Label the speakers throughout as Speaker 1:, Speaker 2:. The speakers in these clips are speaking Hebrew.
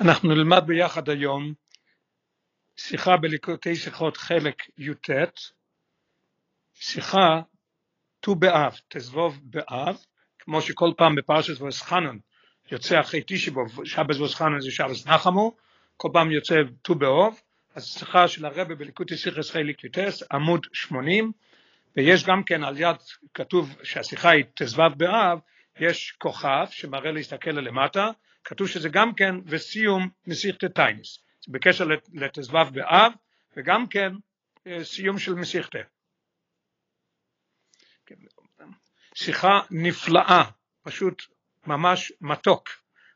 Speaker 1: אנחנו נלמד ביחד היום שיחה בליקוטי שיחות חלק י"ט, שיחה ט"ו באב, תזבוב באב, כמו שכל פעם בפרשת וסחנון יוצא אחרי תשבוב, שבס וסחנון זה שבס נחמו, כל פעם יוצא ט"ו באב, אז שיחה של הרבה בליקוטי שיחס חלק י"ט, עמוד 80, ויש גם כן על יד כתוב שהשיחה היא תזבב באב, יש כוכב שמראה להסתכל למטה, כתוב שזה גם כן וסיום מסיכת טייניס, זה בקשר לט"ו באב וגם כן אה, סיום של מסיכתה. שיחה נפלאה, פשוט ממש מתוק,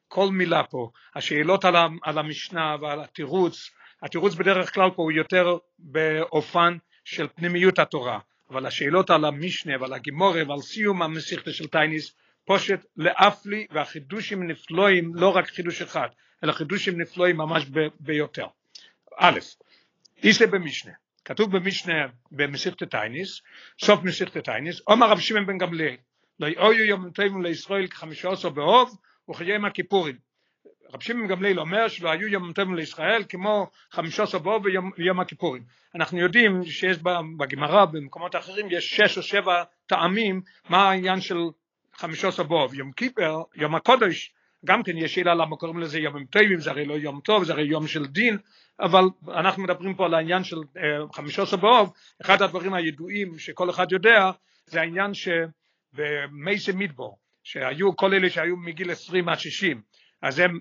Speaker 1: כל מילה פה, השאלות על, המשנה ועל התירוץ, התירוץ בדרך כלל פה הוא יותר באופן של פנימיות התורה, אבל השאלות על המשנה ועל הגמרא ועל סיום המסכתא של תענית פשוט להפליא והחידושים נפלאים לא רק חידוש אחד אלא חידושים נפלואים ממש ביותר. א', איתא במשנה, כתוב במשנה במסכת תענית, סוף מסכת תענית, אומר רב שמעון בן גמליאל, לא היו יום טובים לישראל כחמישה עשר באב וכיום הכיפורים. רב שמעון גמליאל אומר שלא היו יום טובים לישראל כמו חמישה עשר באב ויום הכיפורים. אנחנו יודעים שיש בגמרא במקומות אחרים יש שש או שבע טעמים מה העניין של חמישה עשר בוב, יום כיפר, יום הקודש, גם כן יש שאלה למה קוראים לזה יומים טובים, זה הרי לא יום טוב, זה הרי יום של דין, אבל אנחנו מדברים פה על העניין של חמישה עשר בוב, אחד הדברים הידועים שכל אחד יודע, זה העניין שבמייסי מידבור, שהיו כל אלה שהיו מגיל 20 עד 60, אז הם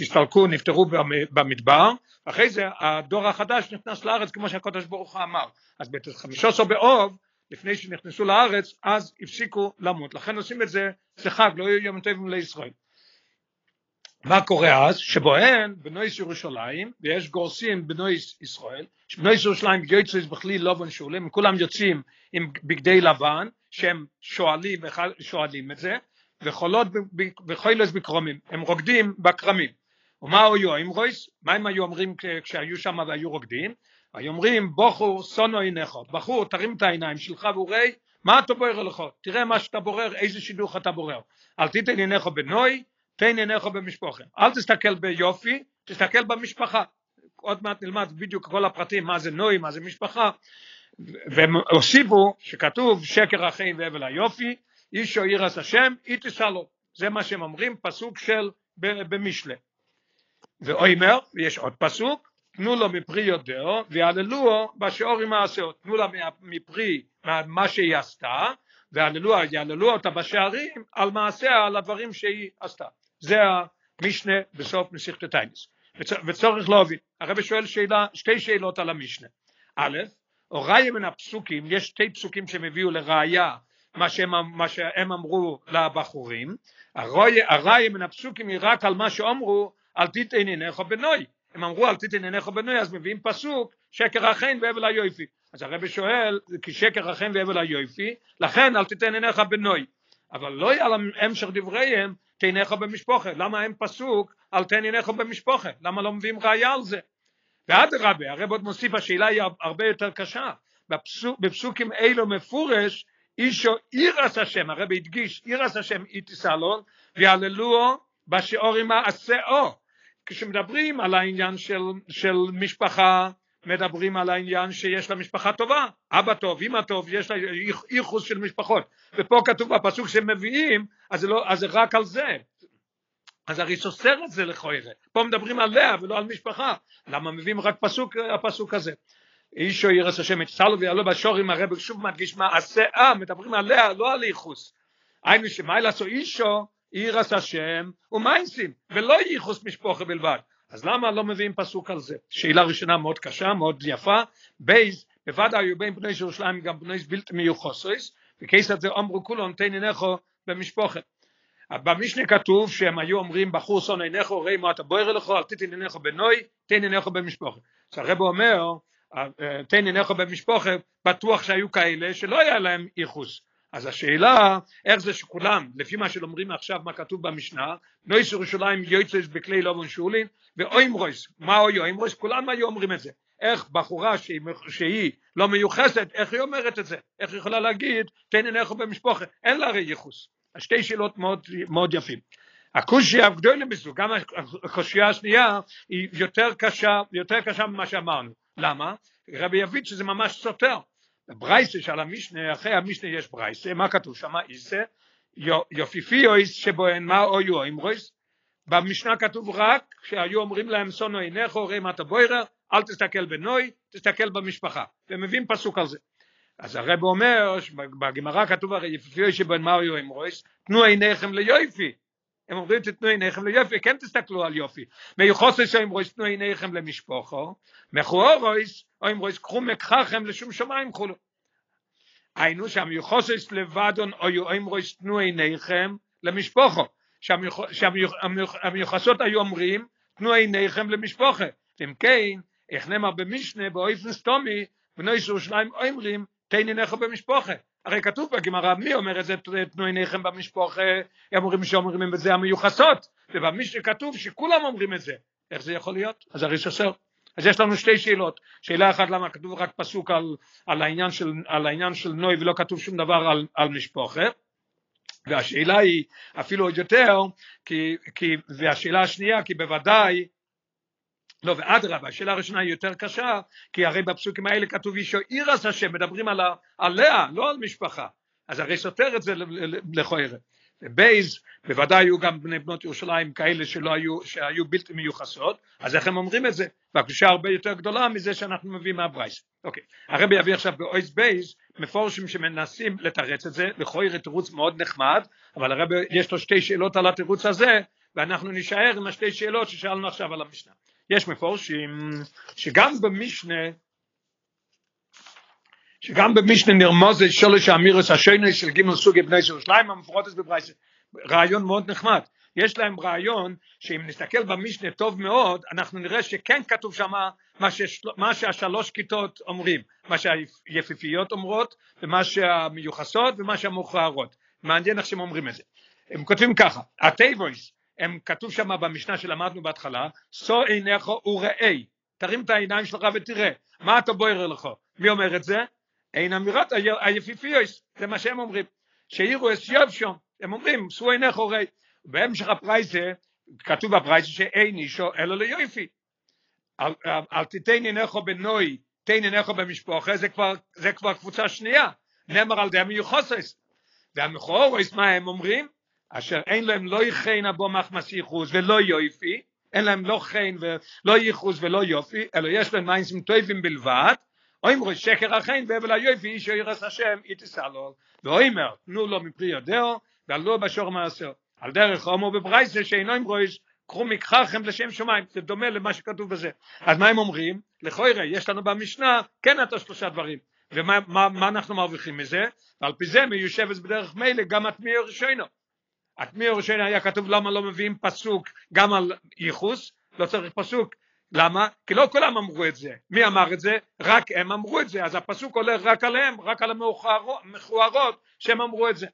Speaker 1: הסתלקו, נפטרו במדבר, אחרי זה הדור החדש נכנס לארץ כמו שהקדוש ברוך הוא אמר, אז בחמישה באוב לפני שנכנסו לארץ, אז הפסיקו למות. לכן עושים את זה, זה חג, לא יהיו יום טובים לישראל. מה קורה אז? שבוהן בנויס ירושלים, ויש גורסים בנויס ישראל, שבנויס ירושלים יוצאים בכלי לובן שולים, כולם יוצאים עם בגדי לבן, שהם שואלים, שואלים את זה, וחולות וחוילס בקרומים, הם רוקדים בכרמים. ומה היו רויס? מה הם היו אומרים כשהיו שם והיו רוקדים? היו אומרים בוכו סונו עיניך, בחור תרים את העיניים שלך וראי מה אתה בורר לך, תראה מה שאתה בורר, איזה שידוך אתה בורר, אל תיתן עיניך בנוי, תן עיניך במשפחה, אל תסתכל ביופי, תסתכל במשפחה, עוד מעט נלמד בדיוק כל הפרטים מה זה נוי, מה זה משפחה, והם הוסיפו שכתוב שקר החיים והבל היופי, איש או עירס השם, אי תישא לו, זה מה שהם אומרים, פסוק של במשלה. ואוימר, ויש עוד פסוק, תנו לו מפרי יודעו ויעללוהו בשאורים מעשהו, תנו לה מפרי מה שהיא עשתה ויעללוה, יעללו אותה בשערים על מעשיה, על הדברים שהיא עשתה. זה המשנה בסוף מסיכת טיינס. וצורך להבין, הרב שואל שאלה, שתי שאלות על המשנה. א', הוראי מן הפסוקים, יש שתי פסוקים שהם הביאו לראיה מה שהם, מה שהם אמרו לבחורים, הראי מן הפסוקים היא רק על מה שאומרו אל עיניך בנוי, הם אמרו אל תיתן עיניך בנוי אז מביאים פסוק שקר החן והבל היופי אז הרבי שואל כי שקר החן והבל היופי? לכן אל תיתן עיניך בנוי אבל לא להם המשך דבריהם תעיניך במשפחה למה אין פסוק אל תן עיניך במשפחה למה לא מביאים ראיה על זה? ואדרבה הרב עוד מוסיף השאלה היא הרבה יותר קשה. בפסוק, בפסוקים אלו מפורש אישו עירס השם הרב הדגיש עירס השם איתיסלון ויעללוהו בשיעורים מעשאו כשמדברים על העניין של, של משפחה, מדברים על העניין שיש לה משפחה טובה, אבא טוב, אמא טוב, יש לה ייחוס של משפחות, ופה כתוב בפסוק שהם מביאים, אז זה, לא, אז זה רק על זה, אז הרי סוסר את זה לכוירה, פה מדברים עליה ולא על משפחה, למה מביאים רק פסוק, הפסוק הזה? אישו ירס השם סלו ויעלו בשורים הרב שוב מדגיש מה אה, מדברים עליה, לא על ייחוס, היינו שמה לעשו אישו עירס השם ומייסים, ולא ייחוס משפחה בלבד. אז למה לא מביאים פסוק על זה? שאלה ראשונה מאוד קשה, מאוד יפה. בייז, בוודאי היו בין בני ירושלים גם בני בלתי מיוחסויס, וכיסא זה אמרו כולו נתן עינךו במשפחה. במשנה כתוב שהם היו אומרים בחור שונא עינךו ראי מה אתה בוער אליכו אל תתן עינךו בנוי תן עינךו במשפחה. אז הרב אומר תן עינךו במשפחה בטוח שהיו כאלה שלא היה להם ייחוס אז השאלה איך זה שכולם לפי מה שלומרים עכשיו מה כתוב במשנה נויס ירושלים יוצאס בכלי לובן שולין ואוימרויס מה אוי אוימרויס כולם היו אומרים את זה איך בחורה שהיא, שהיא לא מיוחסת איך היא אומרת את זה איך היא יכולה להגיד תן עיניך במשפחה אין לה הרי ייחוס שתי שאלות מאוד, מאוד יפים הקושי הגדולה מזו, גם הקושייה השנייה היא יותר קשה, יותר קשה ממה שאמרנו. למה? רבי יביד שזה ממש סותר. ברייסה שעל המשנה, אחרי המשנה יש ברייסה, מה כתוב שם? איסה, יופיפי אויס שבוהן מה אויו אימרויס, במשנה כתוב רק שהיו אומרים להם סונו עיניך רואה מטה בוירר, אל תסתכל בנוי, תסתכל במשפחה, ומביאים פסוק על זה. אז הרב אומר, בגמרא כתוב הרי יפיפי אויס שבוהן מה אויו אימרויס, תנו עיניכם ליופי, הם אומרים תתנו עיניכם ליופי, כן תסתכלו על יופי. מיוחוסס או אמרויס תנו עיניכם למשפוחו, מחוארויס או אמרויס קחו מקחכם לשום שמיים חולו. היינו שהמיוחוסס לבדון או אמרויס תנו עיניכם למשפוחו. שהמיוחסות היו אומרים תנו עיניכם למשפוחה. אם כן, איך נאמר במשנה באויפן סטומי, בני ירושלים אומרים תן עיניך במשפוחה. הרי כתוב בגמרא, מי אומר את זה, תנו עיניכם במשפוחה, אומרים שאומרים את זה המיוחסות, ובמשנה כתוב שכולם אומרים את זה, איך זה יכול להיות? אז הרי שסר. אז יש לנו שתי שאלות, שאלה אחת למה כתוב רק פסוק על, על, העניין, של, על העניין של נוי ולא כתוב שום דבר על, על משפוחה, והשאלה היא אפילו עוד יותר, כי, כי, והשאלה השנייה, כי בוודאי לא, ואדרבה, השאלה הראשונה היא יותר קשה, כי הרי בפסוקים האלה כתוב אישה יראת השם, מדברים על, עליה, לא על משפחה. אז הרי סותר את זה לכאורה. ב', בוודאי היו גם בני בנות ירושלים כאלה שלא היו, שהיו בלתי מיוחסות, אז איך הם אומרים את זה? והקדושה הרבה יותר גדולה מזה שאנחנו מביאים מהברייתא. אוקיי, הרבי יביא עכשיו באות ב', מפרשים שמנסים לתרץ את זה, לכאורה תירוץ מאוד נחמד, אבל הרבי יש לו שתי שאלות על התירוץ הזה, ואנחנו נישאר עם השתי שאלות ששאלנו עכשיו על המשנה. יש מפורשים שגם במשנה שגם במשנה נרמוז שולש האמירוס השויני של גימל סוגי בני ירושלים המפורטת בברייס רעיון מאוד נחמד. יש להם רעיון שאם נסתכל במשנה טוב מאוד אנחנו נראה שכן כתוב שם מה. מה שהשלוש כיתות אומרים. מה שהיפיפיות אומרות ומה שהמיוחסות ומה שהמוכררות מעניין איך שהם אומרים את זה. הם כותבים ככה הטייבויס הם כתוב שם במשנה שלמדנו בהתחלה, שא עיניך וראה, תרים את העיניים שלך ותראה, מה אתה בוער לך? מי אומר את זה? אין אמירת היפיפיוס, זה מה שהם אומרים, שאירו אס יובשום, הם אומרים, שאו עיניך וראה, בהמשך הפרייסה, כתוב בפרייסה שאין אישו אלא ליופי, אל, תיתן עיניך בנוי, תן עיניך במשפחה, זה כבר, זה כבר קבוצה שנייה, נאמר על די המיוחסס, והמכורוס מה הם אומרים? אשר אין להם לא יכן אבו מחמס ייחוס ולא יופי, אין להם לא חן ולא ייחוס ולא יופי, אלא יש להם מיינסים טויבים בלבד, או רואה שקר החן והבל היופי איש ירס השם יתסלול, ואוימר תנו לו מפרי יודעו ועלו בשור מעשר, על דרך הומו בברייסה שאינו עם רויש קחו מקחכם לשם שמיים, זה דומה למה שכתוב בזה. אז מה הם אומרים? לכוירא, יש לנו במשנה, כן את השלושה דברים. ומה מה, מה אנחנו מרוויחים מזה? ועל פי זה מיושבת בדרך מילא גם התמיעו ראשינו. התמיר ראשון היה כתוב למה לא מביאים פסוק גם על ייחוס, לא צריך פסוק, למה? כי לא כולם אמרו את זה, מי אמר את זה? רק הם אמרו את זה, אז הפסוק הולך רק עליהם, רק על המכוערות שהם אמרו את זה.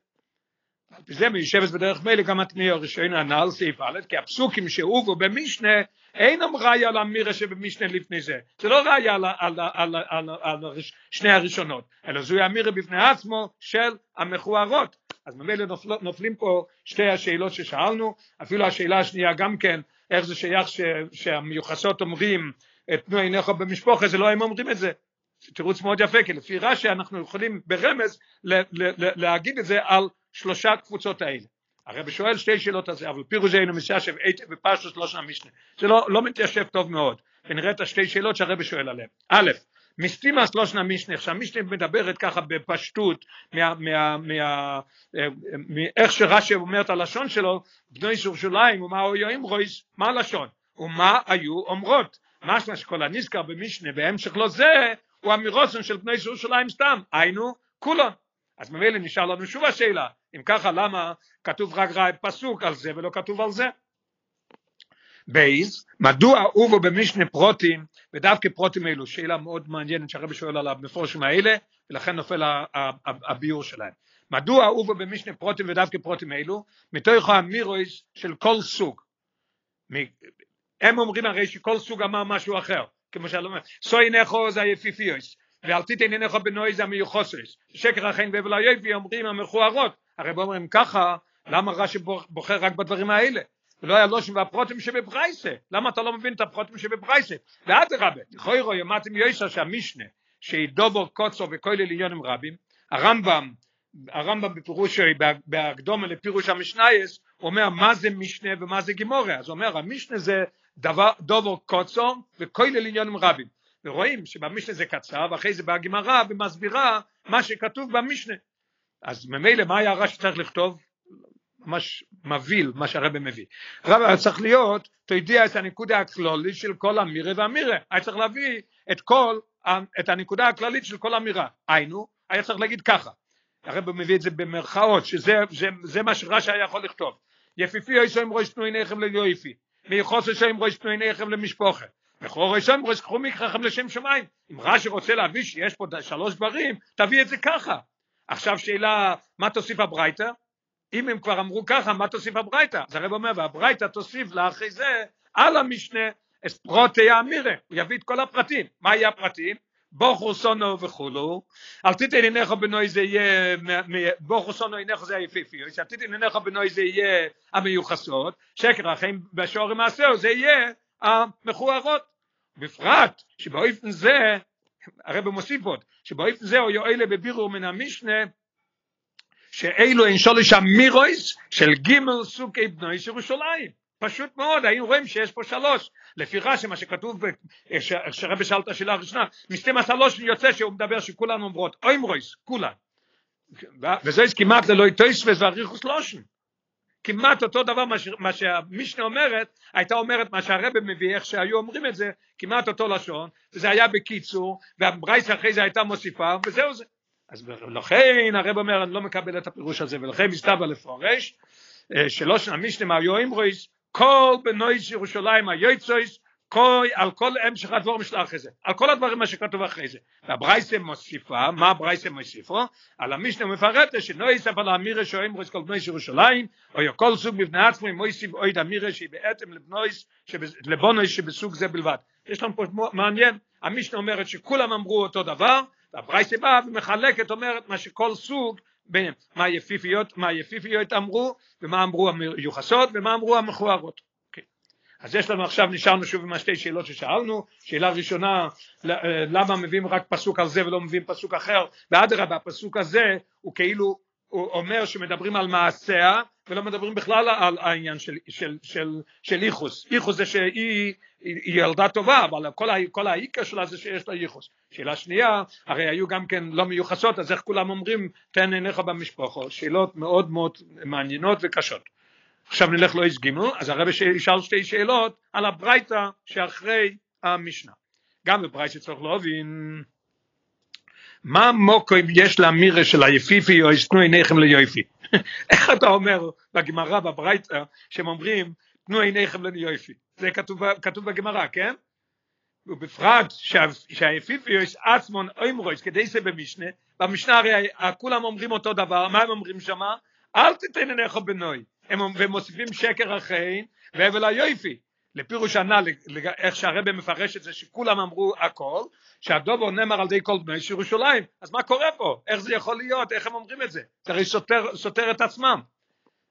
Speaker 1: על פי זה מיושבת בדרך מילא גם התמיר הראשון הנ"ל סעיף א', כי הפסוקים שהובאו במשנה אינם ראיה על המירה שבמשנה לפני זה, זה לא ראיה על, על, על, על, על, על שני הראשונות, אלא זוהי המירה בפני עצמו של המכוערות, אז ממילא נופל, נופלים פה שתי השאלות ששאלנו, אפילו השאלה השנייה גם כן, איך זה שייך ש, שהמיוחסות אומרים תנו עיניך במשפחה, זה לא הם אומרים את זה. תירוץ מאוד יפה, כי לפי רש"י אנחנו יכולים ברמז ל, ל, ל, להגיד את זה על שלושה קבוצות האלה. הרב שואל שתי שאלות על זה, אבל פירוש אינו מסיישב היטב בפרשת לא של המשנה. זה לא, לא מתיישב טוב מאוד, ונראה את השתי שאלות שהרב שואל עליהן. א', מסתימאס לא שנה משנה, עכשיו משנה מדברת ככה בפשטות מה, מאיך שרש"י אומר את הלשון שלו, בני ירושלים ומה היו אמרויס, מה הלשון? ומה היו אומרות? משמע שכל הנזכר במשנה בהמשך לא זה, הוא אמירוסון של בני ירושלים סתם, היינו כולון. אז ממילא נשאר לנו שוב השאלה, אם ככה למה כתוב רק פסוק על זה ולא כתוב על זה? ב', מדוע הובאו במשנה פרטים, ודווקא פרטים אלו, שאלה מאוד מעניינת שהרבי שואל על המפרשים האלה, ולכן נופל הביאור שלהם. מדוע הובאו במשנה פרטים ודווקא פרטים אלו, מתוך האמירות של כל סוג. הם אומרים הרי שכל סוג אמר משהו אחר, כמו שאני אומר, שאנחנו זה היפיפיות, ואל תיתן עיניך בנוי זה המיוחוסס, שקר החן והבל היפי אומרים המכוערות, הרי אומרים ככה, למה רש"י בוחר רק בדברים האלה? ולא היה לושן והפרוטים שבברייסה, למה אתה לא מבין את הפרוטים שבברייסה? ואדרבה, לכוירו יאמרתם יויסר שהמשנה, שהיא דובר קוצו וכולל עניונים רבים, הרמב"ם, הרמב"ם בפירוש, בהקדומה לפירוש המשנייס, אומר מה זה משנה ומה זה גימורה, אז הוא אומר המשנה זה דבר, דובר קוצו וכולל עניונים רבים, ורואים שבמשנה זה קצר, ואחרי זה באה גמרא ומסבירה מה שכתוב במשנה. אז ממילא מה היה רש"י צריך לכתוב? ממש מבהיל מה שהרבא מביא. רבא צריך להיות, יודע את הנקודה הכלולית של כל אמירה ואמירה. היה צריך להביא את כל, את הנקודה הכללית של כל אמירה. היינו, היה צריך להגיד ככה. הרבא מביא את זה במרכאות, שזה זה, זה מה שרש"י היה יכול לכתוב. יפיפי עם ראש תנועי נחם ליופי, ויחוס עם ראש נחם למשפחה. וכור ראשון ראש קחו מקחכם לשם שמיים. אם רש"י רוצה להביא שיש פה שלוש דברים, תביא את זה ככה. עכשיו שאלה, מה תוסיף הברייתא? אם הם כבר אמרו ככה, מה תוסיף הברייתא? אז הרב אומר, והברייתא תוסיף לאחרי זה, על המשנה, את פרוטי האמירה, הוא יביא את כל הפרטים. מה יהיה הפרטים? בוכו סונו וכולו, אל תיתן עיניך בנוי זה יהיה, בוכו סונו עיניך זה היפיפיות, אל תיתן עיניך בנוי זה יהיה המיוחסות, שקר החיים בשעורים מעשהו זה יהיה המכוערות. בפרט שבאופן זה, הרב מוסיף עוד, שבאופן זה הוא יועלה בבירור מן המשנה שאלו הן שולש אמירויס של גימל סוכי בנוי ירושלים. פשוט מאוד, היינו רואים שיש פה שלוש. לפי רש"י, מה שכתוב, שרבי שאל את השאלה הראשונה, משתים השלוש יוצא שהוא מדבר שכולן אומרות, אוימרויס, כולן. וזה כמעט ללא איתויסווס ואריכוס לושן. כמעט אותו דבר מה שהמשנה אומרת, הייתה אומרת מה שהרבא מביא, איך שהיו אומרים את זה, כמעט אותו לשון, וזה היה בקיצור, והברייס אחרי זה הייתה מוסיפה, וזהו זה. אז לכן הרב אומר אני לא מקבל את הפירוש הזה ולכן מסתבר לפורש שלא שנה משנה מה יואים רויס כל בנויס ירושלים היוצויס כל על כל המשך הדבור משל אחרי זה. על כל הדברים מה שכתוב אחרי זה. והברייסה מוסיפה מה הברייסה מוסיפה על המשנה מפרטת שנויס אבל האמירה שאוים רויס כל בנויס ירושלים או כל סוג מבני עצמו מויסיב אויד אמירה שהיא בעצם לבנויס לבונויס שבסוג זה בלבד. יש לנו פה מעניין המשנה אומרת שכולם אמרו אותו דבר והברייסה באה ומחלקת אומרת מה שכל סוג מה יפיפיות מה יפיפיות אמרו ומה אמרו המיוחסות ומה אמרו המכוערות. okay. אז יש לנו עכשיו נשארנו שוב עם השתי שאלות ששאלנו. שאלה ראשונה למה מביאים רק פסוק על זה ולא מביאים פסוק אחר? ואדרבה הפסוק הזה הוא כאילו הוא אומר שמדברים על מעשיה ולא מדברים בכלל על העניין של, של, של, של איחוס. איחוס זה שהיא היא ילדה טובה, אבל כל, כל העיקר שלה זה שיש לה ייחוס. שאלה שנייה, הרי היו גם כן לא מיוחסות, אז איך כולם אומרים תן עיניך במשפחו? שאלות מאוד מאוד מעניינות וקשות. עכשיו נלך לאיש גימל, אז הרבי ישאל שתי שאלות על הברייתא שאחרי המשנה. גם בברייתא צריך להבין מה מוקו יש לאמירה של היפיפי או ישנו עיניכם ליופי? איך אתה אומר בגמרא בברייתא שהם אומרים תנו עיניכם ליופי? זה כתוב, כתוב בגמרא, כן? ובפרט שהאפיפיוס עצמון אוימרויס כדי זה במשנה, במשנה הרי כולם אומרים אותו דבר, מה הם אומרים שמה? אל תיתן עיניך בנוי, הם מוסיפים שקר אחרי והבל היופי, לפירוש הנ"ל, איך שהרבא מפרש את זה שכולם אמרו הכל, שהדובר נאמר על ידי כל בני ירושלים, אז מה קורה פה? איך זה יכול להיות? איך הם אומרים את זה? זה הרי סותר, סותר את עצמם.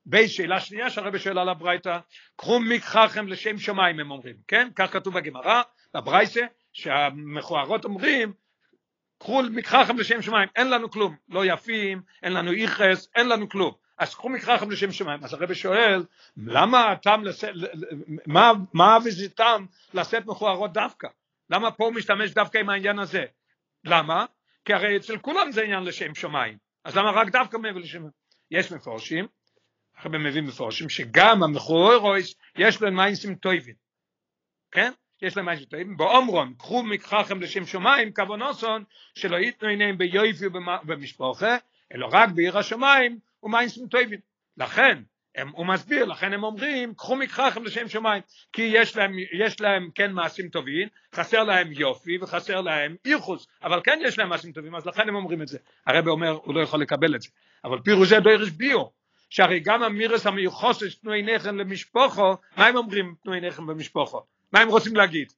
Speaker 1: בשאלה שנייה שהרבא שואל על הברייתא, קחו מקחכם לשם שמיים הם אומרים, כן? כך כתוב בגמרא, בברייתא, שהמכוערות אומרים, קחו מקחכם לשם שמיים, אין לנו כלום, לא יפים, אין לנו איכס, אין לנו כלום. אז קחו מקחכם לשם שמיים. אז הרבי שואל, למה הטעם, לס... מה, מה הוויזיטם לשאת מכוערות דווקא? למה פה הוא משתמש דווקא עם העניין הזה? למה? כי הרי אצל כולם זה עניין לשם שמיים. אז למה רק דווקא מעבר לשם? יש מפורשים, הרבה מביאים מפורשים, שגם המכוערויס יש להם מיינסים טויבים. כן? יש להם מיינסים טויבים. באומרון, קחו מקחכם לשם שמיים, כוונוסון, שלא ייתנו עיניהם ביופי ובמשפחה, אלא רק בעיר השמיים, ומיינסים טויבים. לכן, הם, הוא מסביר, לכן הם אומרים, קחו מקחכם לשם שמיים, כי יש להם, יש להם כן מעשים טובים, חסר להם יופי וחסר להם איחוס, אבל כן יש להם מעשים טובים, אז לכן הם אומרים את זה. הרב אומר, הוא לא יכול לקבל את זה. אבל פירוש זה דוירש ביו, שהרי גם המירס המיוחוסס תנו עיניכם למשפוחו, מה הם אומרים תנו עיניכם במשפוחו? מה הם רוצים להגיד?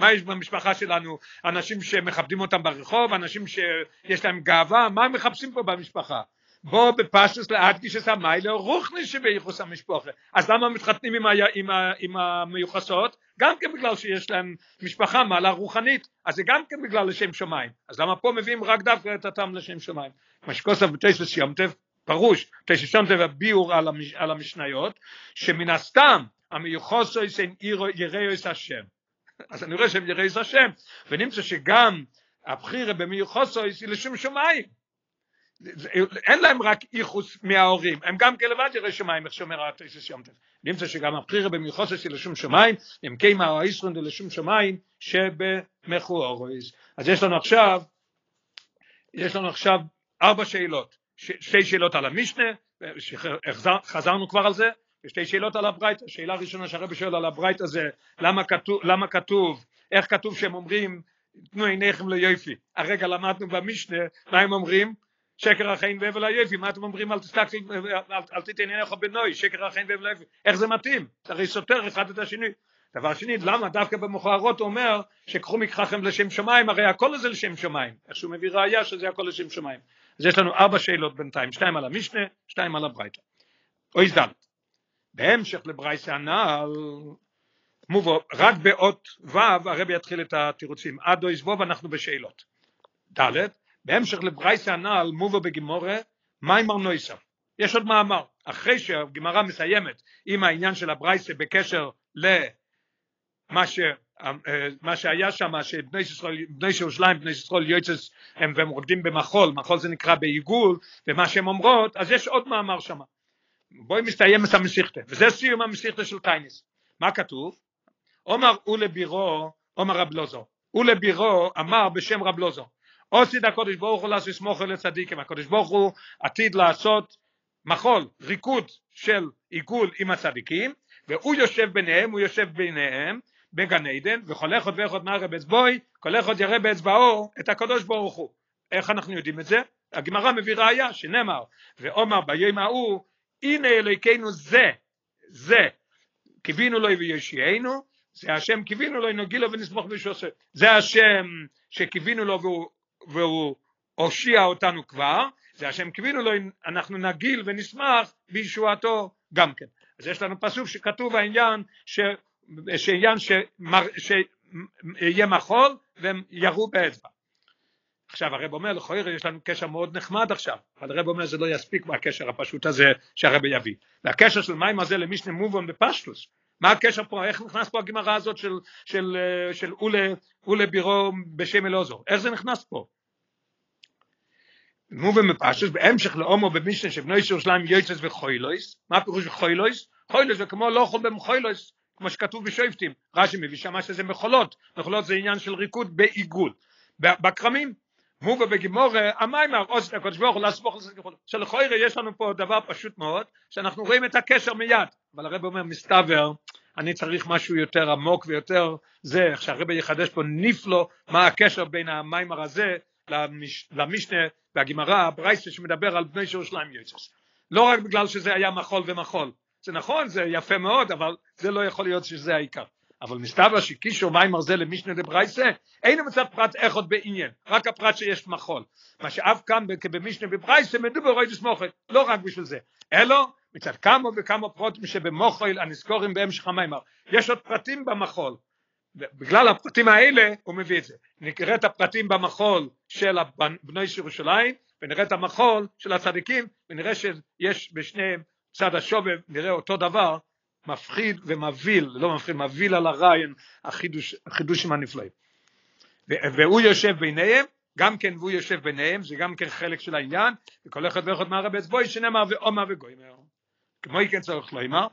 Speaker 1: מה יש במשפחה שלנו? אנשים שמכבדים אותם ברחוב, אנשים שיש להם גאווה, מה הם מחפשים פה במשפחה? בו בפשטוס להדגיש את המיילה רוחני שבייחוס המשפחה. אז למה מתחתנים עם, ה, עם, ה, עם המיוחסות? גם כן בגלל שיש להם משפחה מעלה רוחנית, אז זה גם כן בגלל לשם שמיים. אז למה פה מביאים רק דווקא את הטעם לשם שמיים? מה שכוסף בתשע יומטב, פרוש, תשע יומטב הביאור על, המש, על המשניות, שמן הסתם המיוחסו הם יראו את השם. אז אני רואה שהם יראו את השם, ונמצא שגם הבחירה במיוחסו היא לשם שמיים. אין להם רק איחוס מההורים, הם גם כלבד ירא שמיים, איך שאומר התשס יום טף. נמצא שגם הבחירה במיוחסס היא לשום שמיים, הם קיימה או הישרון לשום שמיים שבמכוערויז. אז יש לנו עכשיו, יש לנו עכשיו ארבע שאלות, שתי שאלות על המשנה, חזרנו כבר על זה, ושתי שאלות על הברייתא, שאלה ראשונה שהרבי שואל על הברייתא זה למה כתוב, למה כתוב, איך כתוב שהם אומרים תנו עיניכם ליופי, הרגע למדנו במשנה, מה הם אומרים? שקר החיים והבל היפי, מה אתם אומרים אל תיתן עיניך בנוי, שקר החיים והבל היפי, איך זה מתאים? הרי סותר אחד את השני. דבר שני, למה דווקא במכוערות הוא אומר שקחו מקחכם לשם שמיים, הרי הכל זה לשם שמיים, איך שהוא מביא ראייה שזה הכל לשם שמיים. אז יש לנו ארבע שאלות בינתיים, שתיים על המשנה, שתיים על הברייתא. אוי זדל, בהמשך לברייסה הנעל, מובו, רק באות ו' הרבי יתחיל את התירוצים, עד אוי זבוב אנחנו בשאלות. ד' בהמשך לברייסה הנ"ל מובו בגימורה מיימר נויסר יש עוד מאמר. אחרי שהגמרא מסיימת עם העניין של הברייסה בקשר למה ש... מה שהיה שם שבני בני ירושלים בני ישראל יוצס הם והם רוקדים במחול מחול זה נקרא בעיגול ומה שהם אומרות אז יש עוד מאמר שם. בואי מסתיים את המסיכתה וזה סיום המסיכתה של טייניס מה כתוב? עומר ולבירו עומר רב לוזו. ולבירו אמר בשם רב לוזו עושה הקודש ברוך הוא לעשות סמוך לצדיקים, הקודש ברוך הוא עתיד לעשות מחול, ריקוד של עיגול עם הצדיקים, והוא יושב ביניהם, הוא יושב ביניהם בגן עדן, וכל אחד ואחד נערה באצבעוי, כל אחד יראה באצבעו את הקדוש ברוך הוא. איך אנחנו יודעים את זה? הגמרא מביא ראיה שנאמר, ואומר ביום ההוא, הנה אלוהיכנו זה, זה, קיווינו לו ויושיענו, זה השם קיווינו לו נגיל לו ונסמוך בשעושה, זה השם שקיווינו לו והוא והוא הושיע אותנו כבר, זה השם קיווינו לו, אנחנו נגיל ונשמח בישועתו גם כן. אז יש לנו פסוק שכתוב העניין ש... שעניין שמר... שיהיה מחול והם ירו באצבע. עכשיו הרב אומר לכאורה יש לנו קשר מאוד נחמד עכשיו, אבל הרב אומר זה לא יספיק מהקשר הפשוט הזה שהרב יביא. והקשר של מים הזה למשנה מובן בפשטוס, מה הקשר פה, איך נכנס פה הגמרא הזאת של, של, של אולה, אולה בירו בשם אלעזור, איך זה נכנס פה? מובן בפשטוס, בהמשך לאומו במשנה שבנו ירושלים יוצס וחוילויס, מה פירוש חוילויס? חוילויס זה כמו לא אוכל במחוילויס, כמו שכתוב בשופטים, רש"י מביא שם שזה מחולות, מחולות זה עניין של ריקוד בעיגול, בכרמים, מובא בגימורה, המיימר, עושה הקדוש ברוך הוא לסמוך לזה ככל. שלכוירא יש לנו פה דבר פשוט מאוד, שאנחנו רואים את הקשר מיד, אבל הרב אומר מסתבר, אני צריך משהו יותר עמוק ויותר זה, איך שהרב יחדש פה נפלו, מה הקשר בין המיימר הזה למש, למשנה והגימרה, ברייסה שמדבר על בני ירושלים יוצס. לא רק בגלל שזה היה מחול ומחול, זה נכון, זה יפה מאוד, אבל זה לא יכול להיות שזה העיקר. אבל מסתבר שקישור מיימר זה למשנה דברייסה, אין מצד פרט אחד בעניין, רק הפרט שיש מחול. מה שאף כאן במשנה בברייסה מדובר רואי דסמוכת, לא רק בשביל זה, אלא מצד כמה וכמה פרוטים שבמוחל הנזכורים בהמשך המיימר. יש עוד פרטים במחול, בגלל הפרטים האלה הוא מביא את זה. נקרא את הפרטים במחול של בני ירושלים, ונראה את המחול של הצדיקים, ונראה שיש בשניהם צד השובב, נראה אותו דבר, מפחיד ומבהיל, לא מפחיד, מבהיל על הרעיון, החידוש, החידושים הנפלאים. והוא יושב ביניהם, גם כן והוא יושב ביניהם, זה גם כן חלק של העניין, וכל אחד ואחד מהרבי אצבוי שנאמר ואומר וגוימר. כמו כן צריך לומר,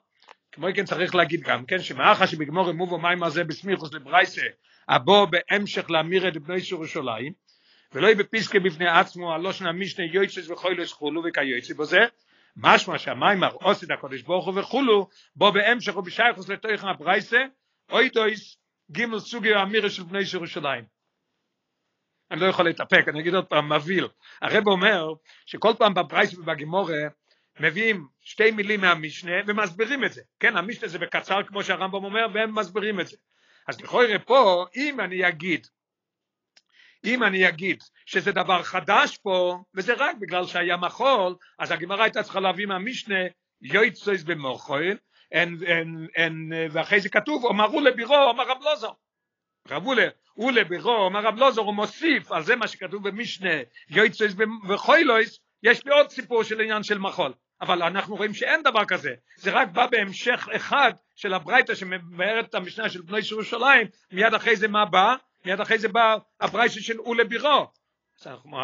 Speaker 1: כמו כן צריך להגיד גם כן, שמאחר שבגמור מובו מים הזה בסמיכוס לברייסה, הבוא בהמשך להמיר את בני ירושלים, ולא יהיה בפסקי בפני עצמו, הלושן המשנה יויצס וחוילס חולו וכיוצא בזה, משמע שהמיימר עושד הקודש ברוך הוא וכולו, בו בהמשך ובשייכוס לתוכן הברייסה, אוי דויס גימל סוגי האמירה של בני ירושלים. אני לא יכול להתאפק, אני אגיד עוד פעם, מבהיל. הרב אומר שכל פעם בברייסה ובגימורה מביאים שתי מילים מהמשנה ומסבירים את זה. כן, המשנה זה בקצר כמו שהרמב"ם אומר, והם מסבירים את זה. אז לכאורה פה, אם אני אגיד, אם אני אגיד שזה דבר חדש פה, וזה רק בגלל שהיה מחול, אז הגמרא הייתה צריכה להביא מהמשנה יויצויס במוחויל, ואחרי זה כתוב, אמרו לבירו, אמר רב לוזר. רב אולה, אולה בירו, אמר רב לוזר, הוא מוסיף, על זה מה שכתוב במשנה, יויצויס וחוילויס, יש לי עוד סיפור של עניין של מחול. אבל אנחנו רואים שאין דבר כזה, זה רק בא בהמשך אחד של הברייתא שמבארת את המשנה של בני ירושלים, מיד אחרי זה מה בא? מיד אחרי זה בא הברייתא של בירו.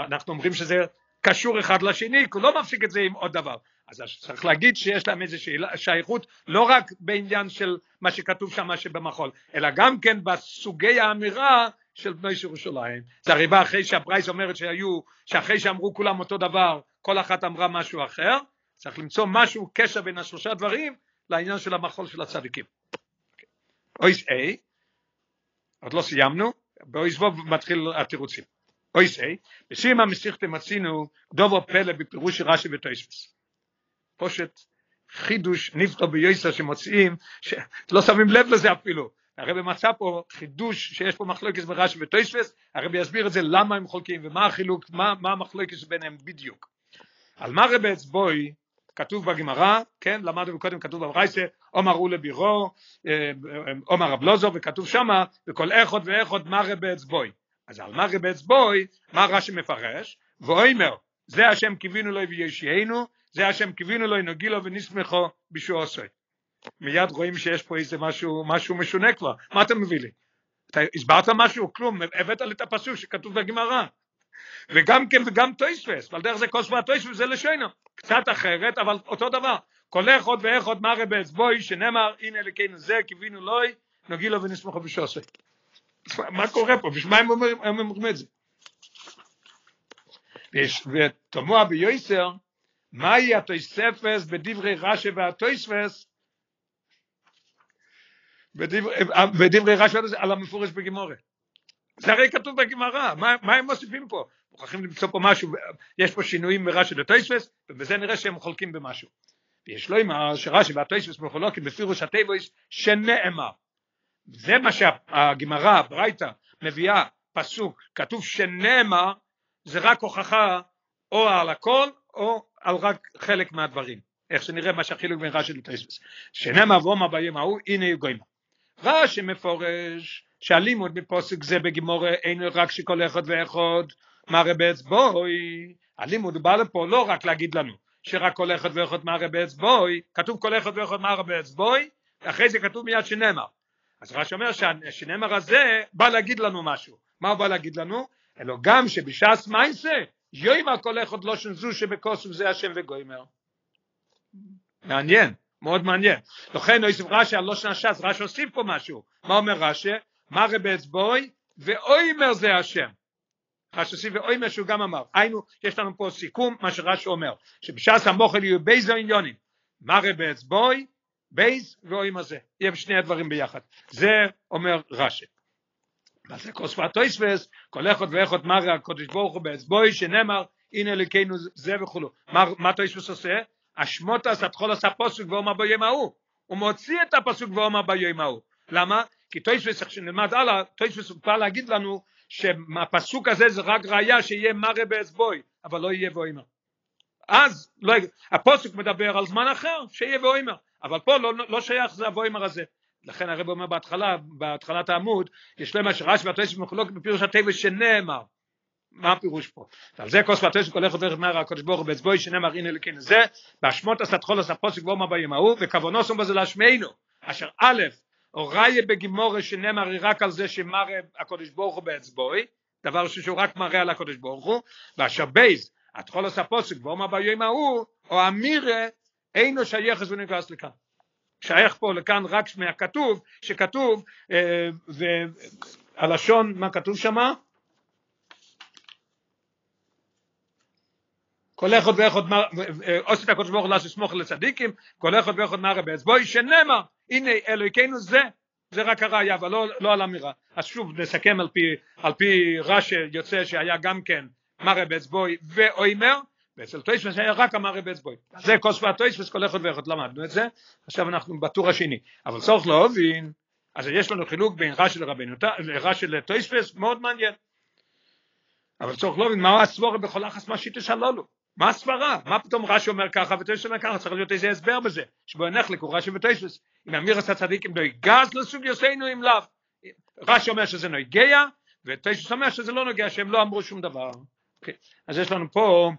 Speaker 1: אנחנו, אומרים שזה קשור אחד לשני, הוא לא מפסיק את זה עם עוד דבר. אז צריך להגיד שיש להם איזו שייכות לא רק בעניין של מה שכתוב שם שבמחול, אלא גם כן בסוגי האמירה של בני ירושלים. זה הרי בא אחרי שהפרייס אומרת שהיו, שאחרי שאמרו כולם אותו דבר, כל אחת אמרה משהו אחר, צריך למצוא משהו, קשר בין השלושה דברים לעניין של המחול של הצדיקים. אויס A, עוד לא סיימנו, באויס וו מתחיל התירוצים. אויס A, בסיום המסיכתם מצינו דובו פלא בפירוש רש"י וטויספס. פושט חידוש נפתו ביוסר שמוצאים, שלא שמים לב לזה אפילו. הרבי מצא פה חידוש שיש פה מחלוקת ברש"י וטויספס, הרבי יסביר את זה למה הם חולקים ומה החילוק, מה, מה המחלוקת ביניהם בדיוק. על מה רבי אצבוי כתוב בגמרא, כן, למדנו קודם כתוב בברייסה, אמר עולא ביראה, אמר רבי אלעזר, וכתוב שמה, וכל אחד ואחד מראה באצבעו. אז על מראה באצבעו, מה רש"י מפרש? ואומר, זה השם קיווינו לו ויושיענו, זה השם קיווינו לו נגילה ונשמחה בישועתו. מיד רואים שיש פה איזה משהו, משהו משונה כבר, מה אתה מביא לי? אתה הסברת משהו? כלום, הבאת לי את הפסוק שכתוב בגמרא. וגם כן וגם תוספות, ועל דרך זה כותב התוספות וזה לשונו, קצת אחרת אבל אותו דבר, כל אחד ואחד מראה באצבוי שנאמר הנה אלוקינו זה קיווינו לוי נוגילו ונסמכו בשוסי. מה קורה פה? בשביל מה הם אומרים, את זה? ותמוה ביוסר מהי התויספס בדברי רש"י והתויספס בדברי רש"י על המפורש בגימורת זה הרי כתוב בגמרא, מה, מה הם מוסיפים פה? מוכרחים למצוא פה משהו, יש פה שינויים מרש"י לטויספס, ובזה נראה שהם חולקים במשהו. ויש לו אמר שרש"י והטויספס מחולקים בפירוש הטבעויס שנאמר. זה מה שהגמרא, ברייתא, מביאה פסוק, כתוב שנאמר, זה רק הוכחה או על הכל או על רק חלק מהדברים. איך שנראה מה שהחילוק בין רש"י לטויספס. שנאמר ואומר ביום ההוא, הנה יגוימה. רש"י מפורש שהלימוד בפוסק זה בגימור אין רק שכל אחד ואחד מראה באצבוי, הלימוד בא לפה לא רק להגיד לנו שרק כל אחד ואחד מראה באצבוי, כתוב כל אחד ואחד מראה באצבוי, אחרי זה כתוב מיד שנאמר. אז רש"י אומר שהשנאמר הזה בא להגיד לנו משהו. מה הוא בא להגיד לנו? אלא גם שבש"ס מייסה, יוימה כל אחד לא שנזו שבכוסף זה השם וגוימר. מעניין, מאוד מעניין. לכן הוא רש"י על לא שנה ש"ס, רש"י הוסיף פה משהו. מה אומר רש"י? מראה באצבעו, ואומר זה השם. רש"י ואומר שהוא גם אמר. היינו, יש לנו פה סיכום, מה שרש"י אומר, שבש"ס המאכל יהיו ב' עניינים. מראה באצבעו, ב' ואומר זה. יהיה שני הדברים ביחד. זה אומר רש"י. וזה כותב תוספות, כל אחד ואחד מראה הקדוש ברוך הוא באצבעו, שנאמר, הנה אלוקינו זה וכולי. מה, תוספות עושה? אשמות עשה תחול עשה פסוק ואומר ביום ההוא. הוא מוציא את הפסוק ואומר ביום ההוא. למה? כי תוספות, איך שנלמד הלאה, תוספות הוא בא להגיד לנו שהפסוק הזה זה רק ראיה שיהיה מראה באצבעו, אבל לא יהיה ואומר. אז לא, הפסוק מדבר על זמן אחר, שיהיה ואומר, אבל פה לא, לא שייך זה הואומר הזה. לכן הרב אומר בהתחלה, בהתחלת העמוד, יש לומר שרש"י והתוספות מחולקים בפירוש הטבע שנאמר. מה הפירוש פה? על זה כותב התוספות הולך ואחד מראה הקדוש ברוך הוא באצבעו שנאמר הנה לכן זה, באשמות הסתחול עשה פוסק ואומר ביום ההוא, וכוונו שום בזה להשמיענו, אשר א' או ראיה בגימורה שנאמר רק על זה שמראה הקודש ברוך הוא באצבוי, דבר שהוא רק מראה על הקודש ברוך הוא, ואשר בייז, התחול עשה פוסק ואומר ביום ההוא, או אמירה, אינו שייך נכנס לכאן. שייך פה לכאן רק מהכתוב, שכתוב, אה, והלשון, מה כתוב שמה? כל אחד ואחד עושה את הקודש ברוך הוא לסמוך לצדיקים, כל אחד ואחד מראה באצבוי, שנאמר הנה אלוהיכנו זה, זה רק הראייה, אבל לא, לא על אמירה. אז שוב נסכם על פי, על פי רש"י יוצא שהיה גם כן מראה באצבוי ואוימר, ואצל טויספס היה רק המראה באצבוי. זה כוס והטויספס כל אחד ואחד למדנו את זה, עכשיו אנחנו בטור השני. אבל צריך להבין, אז יש לנו חילוק בין רש"י לרבנו, רש"י לטויספס מאוד מעניין. אבל צריך להבין מה הסבורה בכל אחס מה שיטה שלולו, מה הסברה, מה פתאום רש"י אומר ככה ותשע אומר ככה, צריך להיות איזה הסבר בזה, שבו נחלק הוא רש"י ותשע, אם אמירס הצדיקים לא יגז לסוג יוסינו אם לאו, רש"י אומר שזה נוגע, ותשע אומר שזה לא נוגע, שהם לא אמרו שום דבר. אז יש לנו פה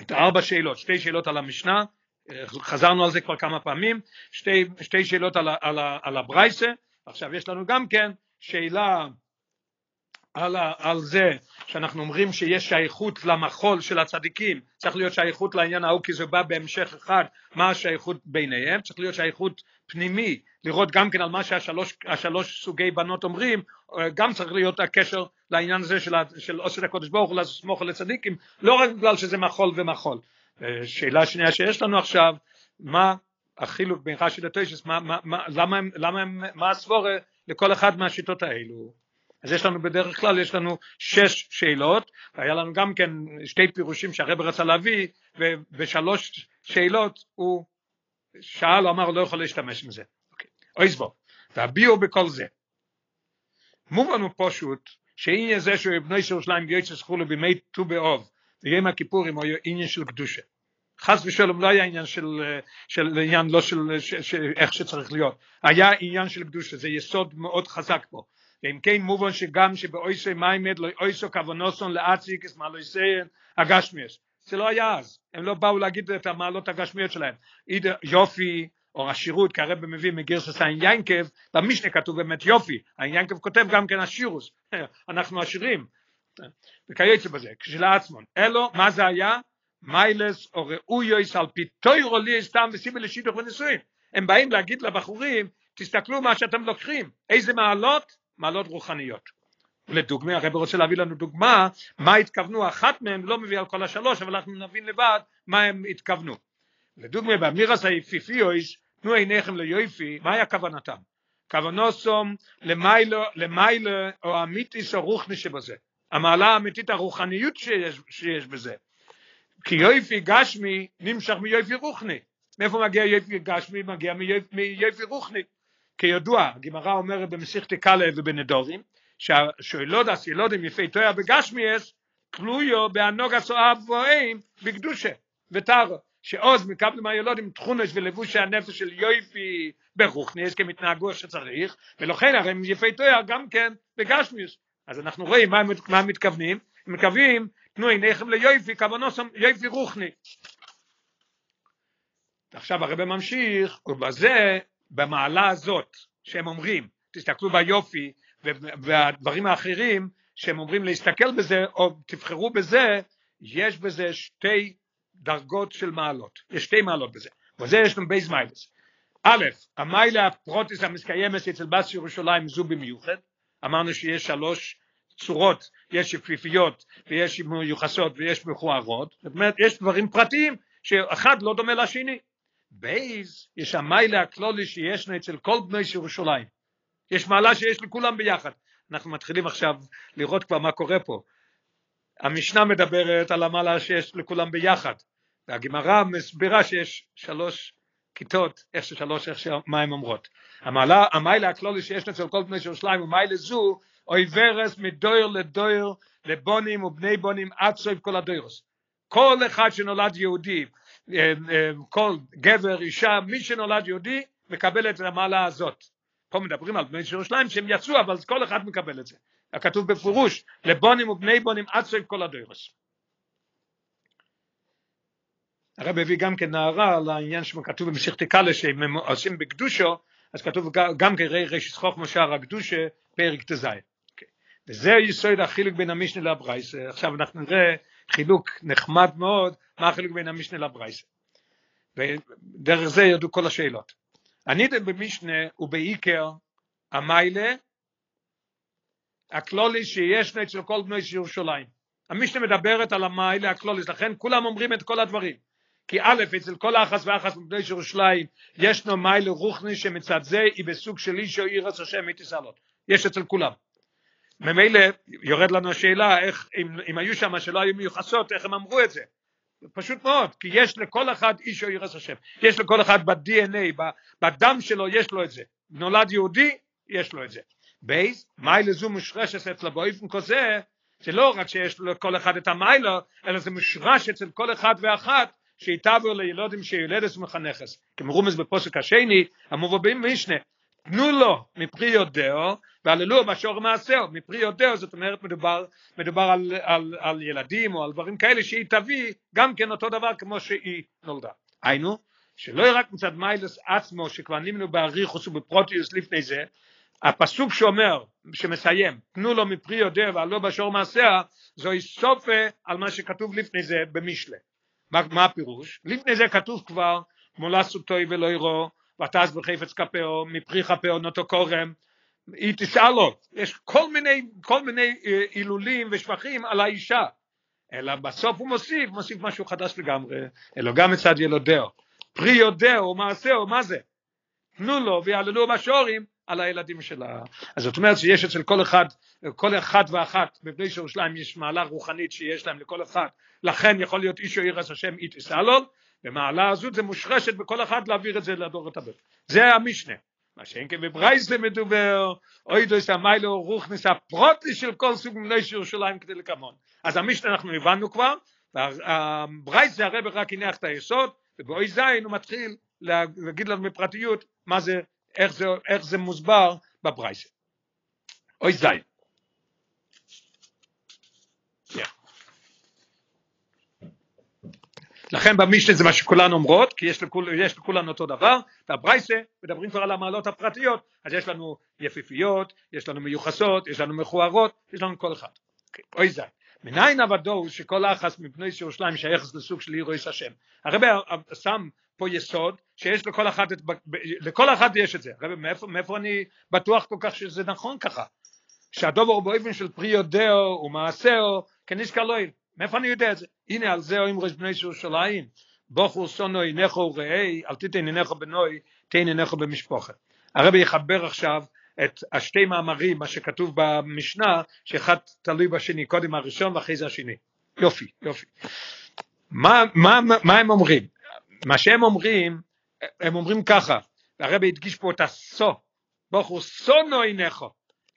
Speaker 1: את ארבע שאלות, שתי שאלות על המשנה, חזרנו על זה כבר כמה פעמים, שתי, שתי שאלות על, על, על הברייסה, עכשיו יש לנו גם כן שאלה על, על זה שאנחנו אומרים שיש שייכות למחול של הצדיקים, צריך להיות שייכות לעניין ההוא כי זה בא בהמשך אחד, מה השייכות ביניהם, צריך להיות שייכות פנימי, לראות גם כן על מה שהשלוש סוגי בנות אומרים, גם צריך להיות הקשר לעניין הזה של, של עושר הקודש ברוך הוא לסמוך על הצדיקים, לא רק בגלל שזה מחול ומחול. שאלה שנייה שיש לנו עכשיו, מה החילוק בין רש"י לטוישס, מה, מה, מה, למה, למה, מה הסבורה לכל אחד מהשיטות האלו? אז יש לנו בדרך כלל, יש לנו שש שאלות, והיה לנו גם כן שתי פירושים שהרב רצה להביא, ובשלוש שאלות הוא שאל, אמר, לא יכול להשתמש מזה. אוקיי. אוי זבו, והביאו בכל זה. מובן הוא פשוט, שעניין זה שהוא בני ירושלים ויועץ חולו בימי ט"ו באוב, ויום הכיפורים הוא עניין של קדושה. חס ושלום לא היה עניין של, של עניין לא של, של, של איך שצריך להיות, היה עניין של קדושה, זה יסוד מאוד חזק פה. ואם כן מובן שגם שבאויסי מיימד לא אויסו כוונוסון לאציק את מעלויסיין הגשמיאס. זה לא היה אז, הם לא באו להגיד את המעלות הגשמיות שלהם. יופי או השירות, כי הרב מביא מגרסס העין ינקב, במשנה כתוב באמת יופי, העין ינקב כותב גם כן השירוס, אנחנו עשירים, וכייצא בזה, כשלעצמון. אלו, מה זה היה? מיילס או ראויויס על פי טוירו לי סתם וסיבי לשידוך ונישואין. הם באים להגיד לבחורים, תסתכלו מה שאתם לוקחים, איזה מעלות? מעלות רוחניות. לדוגמה, הרב רוצה להביא לנו דוגמה, מה התכוונו, אחת מהן לא מביא על כל השלוש, אבל אנחנו נבין לבד מה הם התכוונו. לדוגמה, באמירס היפיפיויס, תנו עיניכם ליופי, מה היה כוונתם? כוונוסום למיילו, למיילו או אמיתיס או רוחני שבזה. המעלה האמיתית הרוחניות שיש, שיש בזה. כי יופי גשמי נמשך מיופי רוחני. מאיפה מגיע יופי גשמי? מגיע מיופי רוחני. כידוע, הגמרא אומרת במסיכתי קאלה ובנדורים, שהשאלודס ילודים יפי תויה בגשמיאס, תלויו בהנוג הסואב בואים בקדושה וטרו. שעוז מקבלים הילודים תכונש ולבושי הנפש של יופי ברוכניס, כי הם התנהגו שצריך, ולכן הרי הם יפי תויה גם כן בגשמיאס. אז אנחנו רואים מה, מה הם מתכוונים, הם מכוונים תנו עיניכם ליופי, כוונתם יופי רוחני. עכשיו הרב ממשיך, ובזה, במעלה הזאת, שהם אומרים, תסתכלו ביופי, והדברים האחרים, שהם אומרים להסתכל בזה, או תבחרו בזה, יש בזה שתי דרגות של מעלות, יש שתי מעלות בזה, וזה יש לנו ב' מעלות. א', המעלה הפרטית המתקיימת אצל בת ירושלים זו במיוחד, אמרנו שיש שלוש צורות, יש יפיפיות ויש מיוחסות ויש מכוערות, זאת אומרת יש דברים פרטיים שאחד לא דומה לשני. בייז יש המיילה הכלולי שישנו אצל כל בני ירושלים. יש מעלה שיש לכולם ביחד. אנחנו מתחילים עכשיו לראות כבר מה קורה פה. המשנה מדברת על המעלה שיש לכולם ביחד, והגמרא מסבירה שיש שלוש כיתות, איך ששלוש, איך שמה הן אומרות. המעלה, המיילה הכלולי שיש אצל כל בני ירושלים הוא מיילה אוי ורס מדויר לדויר לבונים ובני בונים עד סוף כל הדוירוס. כל אחד שנולד יהודי, כל גבר, אישה, מי שנולד יהודי, מקבל את המעלה הזאת. פה מדברים על בני ירושלים שהם יצאו, אבל כל אחד מקבל את זה. הכתוב בפירוש, לבונים ובני בונים עד סוף כל הדוירוס. הרב הביא גם כן נערה על העניין שכתוב במסכת קאלה שהם עושים בקדושו, אז כתוב גם כן ריש חוכמה שער הקדושה פרק ט"ז. וזה יסוד החילוק בין המשנה לברייס. עכשיו אנחנו נראה חילוק נחמד מאוד, מה החילוק בין המשנה לברייס. ודרך זה ירדו כל השאלות. הנידה במשנה הוא בעיקר המיילה, הכלולי שיש אצל כל בני ירושלים. המשנה מדברת על המיילה הכלולי, לכן כולם אומרים את כל הדברים. כי א', אצל כל האחס ואחס מבני ירושלים ישנו מיילה רוחני שמצד זה היא בסוג של איש או עיר השם מתסעלות. יש אצל כולם. ממילא יורד לנו השאלה איך, אם, אם היו שם שלא היו מיוחסות, איך הם אמרו את זה. פשוט מאוד, כי יש לכל אחד איש או ירס השם. יש לכל אחד ב-DNA, בדם שלו יש לו את זה. נולד יהודי, יש לו את זה. ב', מעלה זו מושרשת אצלה באופן כזה, זה לא רק שיש לכל אחד את המעלה, אלא זה מושרש אצל כל אחד ואחת שתביא לילדים שיולדת ומחנכת. כמרומז בפסוק השני, המובא במשנה, תנו לו מפרי ידיה, ויהללוה בשערים מעשיה, מפרי ידיה, זאת אומרת מדובר, מדובר על, על, על ילדים או על דברים כאלה שהיא תביא גם כן אותו דבר כמו שהיא נולדה. היינו, שלא רק מצד מיילס עצמו שכבר נמנו באריכות ובפרטיות לפני זה, הפסוק שאומר, שמסיים, תנו לו מפרי יודע ועלו בשור מעשיה, זוהי סופה על מה שכתוב לפני זה במשלה. מה, מה הפירוש? לפני זה כתוב כבר, טוי ולא יראו, ותעש בחפץ כפאו, מפרי כפאו נוטו קורם, היא תשאל לו, יש כל מיני, כל מיני הילולים ושבחים על האישה, אלא בסוף הוא מוסיף, מוסיף משהו חדש לגמרי, אלא גם מצד ילודהו, פרי יודעו מעשהו, מה זה? תנו לו ויעללו בשורים על הילדים שלה. אז זאת אומרת שיש אצל כל אחד, כל אחד ואחת בבני ירושלים יש מעלה רוחנית שיש להם לכל אחד, לכן יכול להיות איש או עירס השם איטיס אלול, ומעלה הזאת זה מושרשת בכל אחד להעביר את זה לדור את הבית. זה המשנה. מה שאין כן בברייסלה מדובר, אוי דויס המיילו רוחניס הפרוטי של כל סוג בני ירושלים כדי לקמון. אז המשנה אנחנו הבנו כבר, והברייסלה הרב רק הניח את היסוד, ובאוי זין הוא מתחיל להגיד לנו בפרטיות מה זה איך זה, איך זה מוסבר בברייסה. אוי זין. לכן במשנה זה מה שכולן אומרות, כי יש, לכול, יש לכולן אותו דבר, והברייסה מדברים כבר על המעלות הפרטיות, אז יש לנו יפיפיות, יש לנו מיוחסות, יש לנו מכוערות, יש לנו כל אחד. אוקיי, אוי זין. מניין עבדו שכל אחס מפני ירושלים שייכת לסוג של עירויס השם. הרב שם פה יסוד שיש לכל אחד, את, לכל אחד יש את זה. הרב מאיפה, מאיפה אני בטוח כל כך שזה נכון ככה? שהדובר הוא באופן של פרי יודעו ומעשהו כנזכר לא מאיפה אני יודע את זה? הנה על זה אומרים בני ירושלים, בוכו סונו אינך וראי, אל תיתן אינך בנוי, תן אינך במשפחה. הרבי יחבר עכשיו את השתי מאמרים, מה שכתוב במשנה, שאחד תלוי בשני, קודם הראשון ואחרי זה השני. יופי, יופי. מה, מה, מה הם אומרים? מה שהם אומרים, הם אומרים ככה, הרבי הדגיש פה את הסו, בוכו סונו אינך,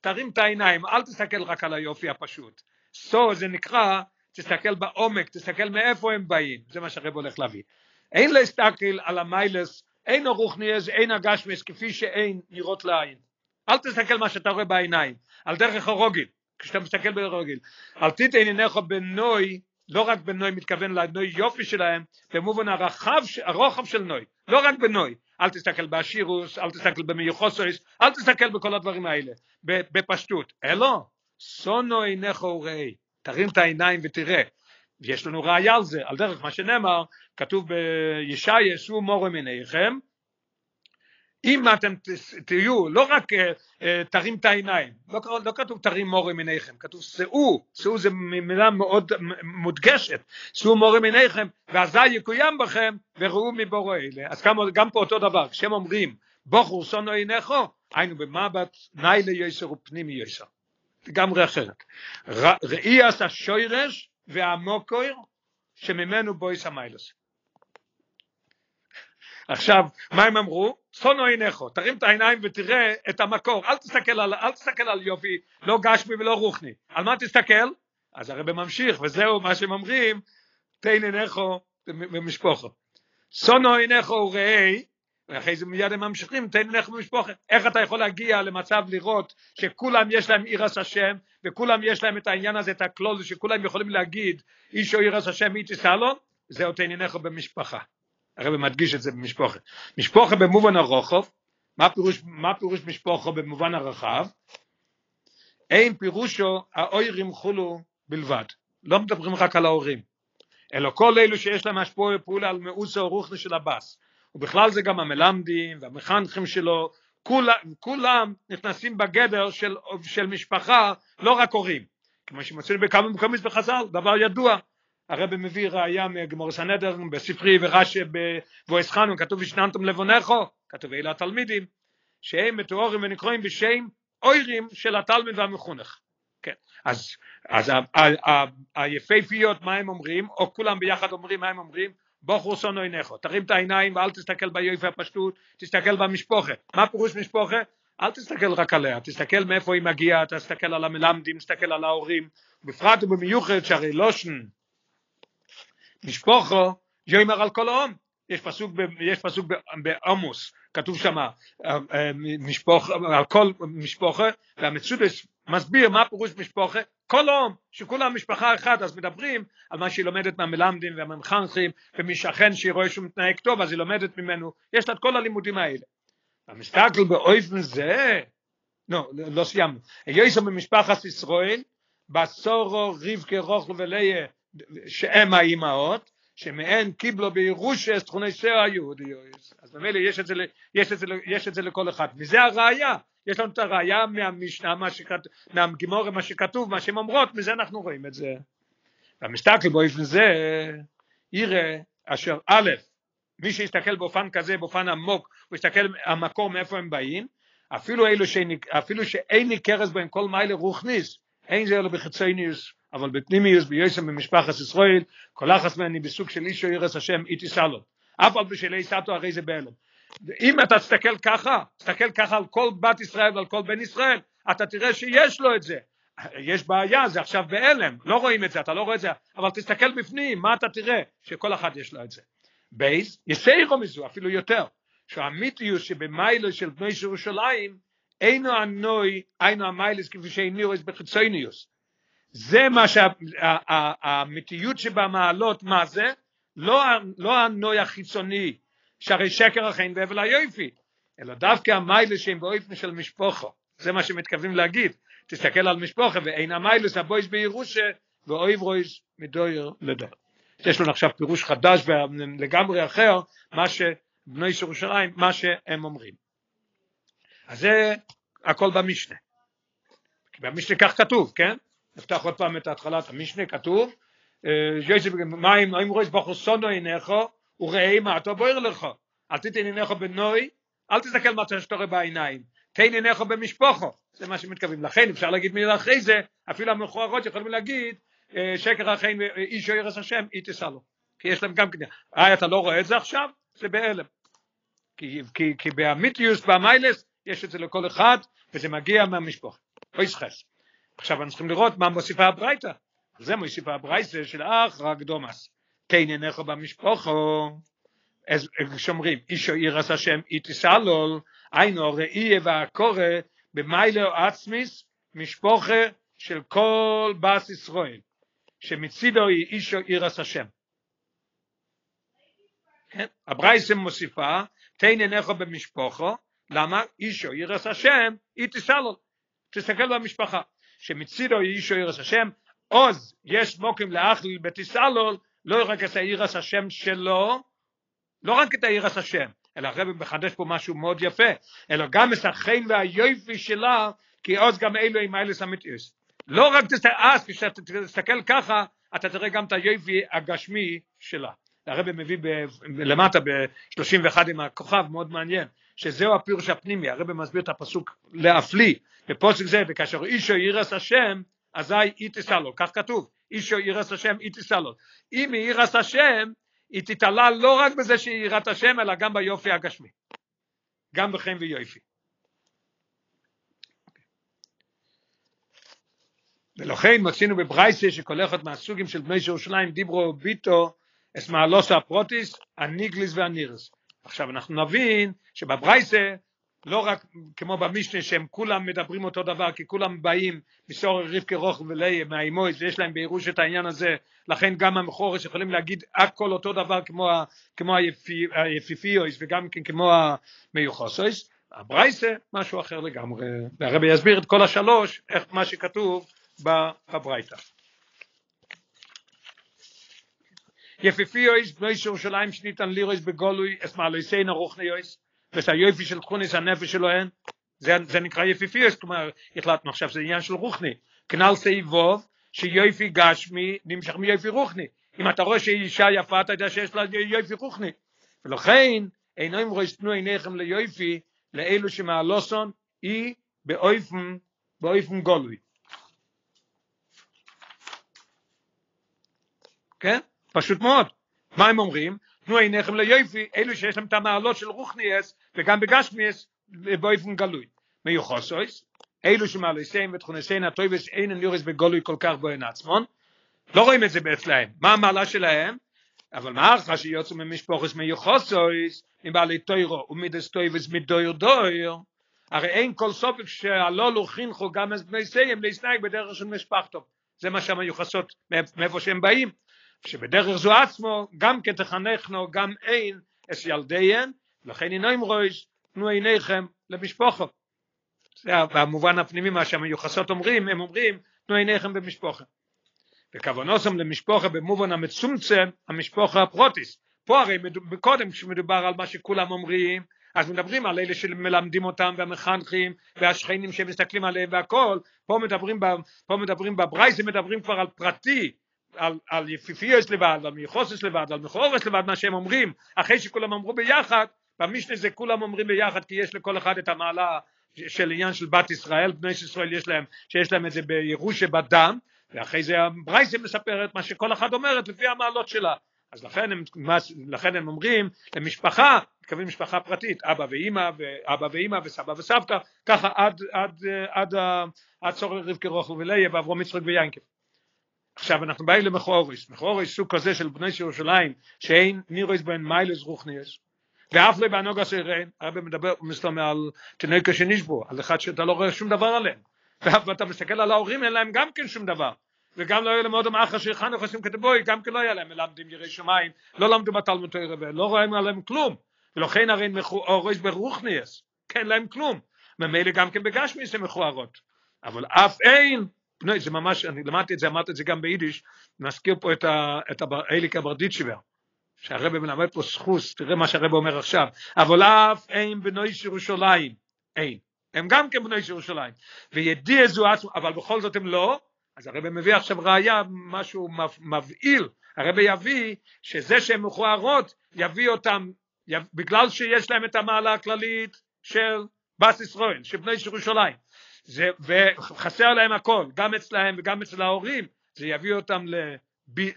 Speaker 1: תרים את העיניים, אל תסתכל רק על היופי הפשוט. סו זה נקרא תסתכל בעומק, תסתכל מאיפה הם באים, זה מה שהרב הולך להביא. אין להסתכל על המיילס, אין הרוחניאס, אין הגשמס, כפי שאין נראות לעין. אל תסתכל מה שאתה רואה בעיניים, על דרך הרוגל, כשאתה מסתכל ברוגל. אל תיתן עיניך בנוי, לא רק בנוי מתכוון לנוי יופי שלהם, במובן הרחב, הרוחב של נוי, לא רק בנוי. אל תסתכל באשירוס, אל תסתכל במיוחוסויס, אל תסתכל בכל הדברים האלה, בפשטות. אלו, סונו עיניך וראי. תרים את העיניים ותראה. ויש לנו ראיה על זה, על דרך מה שנאמר, כתוב בישעיה, שאו מורם עיניכם, אם אתם תהיו, לא רק uh, uh, תרים את העיניים, לא, לא כתוב תרים מורם עיניכם, כתוב שאו, שאו זה מילה מאוד מודגשת, שאו מורם עיניכם, ואזי יקוים בכם, וראו מבורא אלה. אז גם, גם פה אותו דבר, כשהם אומרים, בוכו שונו עיניכו, היינו במבט ניילה יסר ופנימי יסר. לגמרי אחרת. ראי עשה שוירש והמוקויר שממנו בויס המיילוס. עכשיו, מה הם אמרו? סונו עיניכו, תרים את העיניים ותראה את המקור, אל תסתכל על, אל תסתכל על יופי, לא גשמי ולא רוחני. על מה תסתכל? אז הרב ממשיך, וזהו מה שהם אומרים, תן עיניכו ומשפוחו. סונו עיניכו ראי, ואחרי זה מיד הם ממשיכים, תן לך במשפחה. איך אתה יכול להגיע למצב לראות שכולם יש להם עירס השם, וכולם יש להם את העניין הזה, את הכלול, שכולם יכולים להגיד, איש או עירס השם איתי סלון, זהו תן עיניך במשפחה. הרב מדגיש את זה במשפחה. משפחה במובן הרוחב, מה פירוש, מה פירוש משפחה במובן הרחב? אין פירושו האוירים חולו בלבד. לא מדברים רק על ההורים, אלא כל אלו שיש להם השפוע פעולה על מאוסו רוחני של הבאס. ובכלל זה גם המלמדים והמחנכים שלו, כולם, כולם נכנסים בגדר של, של משפחה, לא רק הורים. כמו שמוצאים בכמה מקומות בחז"ל, דבר ידוע. הרב מביא ראייה מגמור סנדר בספרי ורש"י בבויס חנון, כתוב השננתם לבונכו, כתוב אלה התלמידים, שהם מתוארים ונקראים בשם אוירים של התלמיד והמחונך. כן, אז, אז היפהפיות מה הם אומרים, או כולם ביחד אומרים מה הם אומרים, בוכו סונו עיניך, תרים את העיניים ואל תסתכל ביופי הפשטות, תסתכל במשפחה. מה פירוש משפחה? אל תסתכל רק עליה, תסתכל מאיפה היא מגיעה, תסתכל על המלמדים, תסתכל על ההורים, בפרט ובמיוחד שהרי לושן משפוחו יאמר על כל העם, יש פסוק, יש פסוק בעמוס, כתוב שם אה, אה, משפוח, על כל משפוחה, והמצודס מסביר מה פירוש משפוחה, כל העם, שכולם משפחה אחת, אז מדברים על מה שהיא לומדת מהמלמדים והמחנכים, ומשכן שהיא רואה שהוא מתנהג טוב, אז היא לומדת ממנו, יש לה את כל הלימודים האלה. המסתכל באופן זה, לא, לא סיימנו, יויסו ממשפחת ישראל, בסורו רבקה רוחל וליה, שהם האימהות, שמהן קיבלו בירושה תכוני סר היהודיות. אז במילא יש את זה, לכל אחד. וזה הראיה. יש לנו את הראיה מהמשנה, מה שכתוב, מהגימורה, מה שכתוב, מה שהן אומרות, מזה אנחנו רואים את זה. והמסתכל באופן זה, יראה אשר א', מי שיסתכל באופן כזה, באופן עמוק, הוא יסתכל המקור מאיפה הם באים, אפילו אלו שאין, אפילו שאין ניכרס בהם כל מיילה רוחניס, אין זה אלו בחיצוניוס, אבל בפנימיוס ביוסם במשפחת ישראל, כל אחת ממני בסוג של איש ירס השם איתי סלו. אף על בשלי סטו הרי זה בהלם. אם אתה תסתכל ככה, תסתכל ככה על כל בת ישראל ועל כל בן ישראל, אתה תראה שיש לו את זה. יש בעיה, זה עכשיו בהלם, לא רואים את זה, אתה לא רואה את זה, אבל תסתכל בפנים, מה אתה תראה? שכל אחד יש לו את זה. בייס, יסיירו מזו, אפילו יותר, שהמיתיוס שבמיילו של בני ירושלים, אינו הנוי, אינו המיילס כפי שאינו בחיצוניוס. זה מה שהאמיתיות שבמעלות, מה זה? לא, לא הנוי החיצוני, שהרי שקר אכן והבל היופי, אלא דווקא המיילס שהם באופן של משפוחו, זה מה שמתכוונים להגיד, תסתכל על משפוחה ואין המיילס הבויס בירושה ואויב רויס מדויר לדור. יש לנו עכשיו פירוש חדש ולגמרי אחר, מה שבני ירושלים, מה שהם אומרים. אז זה הכל במשנה. במשנה כך כתוב, כן? נפתח עוד פעם את התחלת המשנה, כתוב, מים, אם רואה בחור סונו עיניך, וראה אתה בוער לך. אל תיתן עיניך בנוי, אל תסתכל מה שאתה רואה בעיניים, תן עיניך במשפוחו. זה מה שמתכוונים. לכן אפשר להגיד מילה אחרי זה, אפילו המכוערות יכולים להגיד, שקר החיים איש או ירס השם, היא תישא לו. כי יש להם גם כן, אה, אתה לא רואה את זה עכשיו? זה בהלם. כי, כי, כי באמיתיוס, במיילס, יש את זה לכל אחד, וזה מגיע מהמשפחה. אויסחס. עכשיו אנחנו צריכים לראות מה מוסיפה הברייתא. זה מוסיפה הברייתא של אח רק דומאס. תן עיניך במשפחו. אז כשאומרים אישו ירס השם איתיסלול, היינו ראי והקורא במיילו עצמיס משפוחה של כל בס ישראל, שמצידו היא אישו ירס השם. כן? הברייסם מוסיפה, תן עיניך במשפחו, למה? אישו ירס השם איתיסלול. תסתכל במשפחה. שמצידו אישו ירס השם, עוז יש מוקים לאחליל בתיסלול, לא רק את הירס השם שלו, לא רק את הירס השם, אלא הרב מחדש פה משהו מאוד יפה, אלא גם את החן והיופי שלה, כי עוז גם אלו עם אילס אמיתיוס. לא רק אז תסתכל ככה, אתה תראה גם את היופי הגשמי שלה. הרב מביא ב, למטה ב-31 עם הכוכב, מאוד מעניין, שזהו הפירוש הפנימי, הרב מסביר את הפסוק להפליא, בפוסק זה, וכאשר אישו ירס השם, אזי היא תישא לו, כך כתוב, אישו ירס השם, היא לו. אם היא ירס השם, היא תתעלה לא רק בזה שהיא יראת השם, אלא גם ביופי הגשמי. גם בחן ויופי. ולכן מצינו בברייסה אחד מהסוגים של בני ירושלים דיברו ביטו אס מעלוס הפרוטיס, הניגליס והנירס. עכשיו אנחנו נבין שבברייסה לא רק כמו במשנה שהם כולם מדברים אותו דבר כי כולם באים מסור רבקי רוך וליה מהאימויס ויש להם בירוש את העניין הזה. לכן גם המחורש יכולים להגיד הכל אותו דבר כמו, כמו היפיפיוס וגם כן כמו המיוחסויס הברייסה משהו אחר לגמרי. והרבי יסביר את כל השלוש איך מה שכתוב בברייתא. יפיפיוס בני ירושלים שניתן לירוס בגולוי אסמאלויסיין הרוחניוס ואת היופי של תכונס הנפש שלהן, זה, זה נקרא יפיפיוס, כלומר, החלטנו עכשיו שזה עניין של רוחני. כנ"ל סעיבוב, שיופי גשמי נמשך מיופי רוחני. אם אתה רואה שהיא אישה יפה, אתה יודע שיש לה יופי רוחני. ולכן, אינו אם רואה שתנו עיניכם ליופי, לאלו שמעלוסון, היא באופן, באופן גולוי. כן? פשוט מאוד. מה הם אומרים? תנו עיניכם ליופי, אלו שיש להם את המעלות של רוחניות וגם בגשמיות באופן גלוי. מיוחסות אלו שמעלותיהן ותכונותיהן הטובות אינן נראות בגלוי כל כך בהן עצמן לא רואים את זה אצלהם מה המעלה שלהם אבל מאחר שיוצאו ממשפחות מיוחסות מבעלי תורה ומידות טובות מדור דור הרי אין כל ספק שהללו חינכו גם את בנותיהם להתנהג בדרך של משפחתו זה מה שהמיוחסות מאיפה שהם באים שבדרך זו עצמו גם כתחנכנו גם אין אס ילדיהן לכן אינם רויש תנו עיניכם למשפחה זה המובן הפנימי מה שהמיוחסות אומרים הם אומרים תנו עיניכם במשפחה וכוונוסם למשפחה במובן המצומצם המשפחה הפרוטיס. פה הרי קודם כשמדובר על מה שכולם אומרים אז מדברים על אלה שמלמדים אותם והמחנכים והשכנים שמסתכלים עליהם והכל. פה מדברים, פה מדברים בברייס מדברים כבר על פרטי על, על יפיפיוס לבד, על מיחוסס לבד, על מחורס לבד, מה שהם אומרים, אחרי שכולם אמרו ביחד, במשנה זה כולם אומרים ביחד, כי יש לכל אחד את המעלה של עניין של בת ישראל, בני ישראל יש להם, שיש להם את זה בירושה בדם, ואחרי זה הברייסים מספרת מה שכל אחד אומרת לפי המעלות שלה. אז לכן הם, לכן הם אומרים למשפחה, מתכוונים משפחה פרטית, אבא ואימא, ואבא ואימא וסבא וסבתא, ככה עד, עד, עד, עד, צורך רבקי רוחל וליה ואברום יצחק ויינקב. עכשיו אנחנו באים למכוריס, מכוריס סוג כזה של בני ירושלים, שאין נירויס בין מיילס רוחניאס, ואף לא בענוג הסרן, הרבה מדבר, מסתובב על תינוקה שנשבו, על אחד שאתה לא רואה שום דבר עליהם, ואתה מסתכל על ההורים, אין להם גם כן שום דבר, וגם לא היה להם עוד המאחר שחנוך עושים כתבוי, גם כן לא היה להם. מלמדים ירי שמיים, לא למדו בתלמוד תוירה, ולא רואים עליהם כלום, ולכן הרי מכוריס ברוחניאס, כן להם כלום, ממילא גם כן בגשמיס הם מכוערות, אבל אף אין. זה ממש, אני למדתי את זה, אמרתי את זה גם ביידיש, נזכיר פה את, ה, את האליק הברדיצ'יבר, שהרבא מלמד פה סחוס, תראה מה שהרבא אומר עכשיו, אבל אף אין בנוי ירושלים, אין, הם גם כן בנוי ירושלים, וידיע זו עצמו, אבל בכל זאת הם לא, אז הרבא מביא עכשיו ראייה, משהו מבהיל, הרבא יביא שזה שהן מכוערות, יביא אותם, בגלל שיש להם את המעלה הכללית של בס ישראל, של בני ירושלים, זה, וחסר להם הכל, גם אצלהם וגם אצל ההורים, זה יביא אותם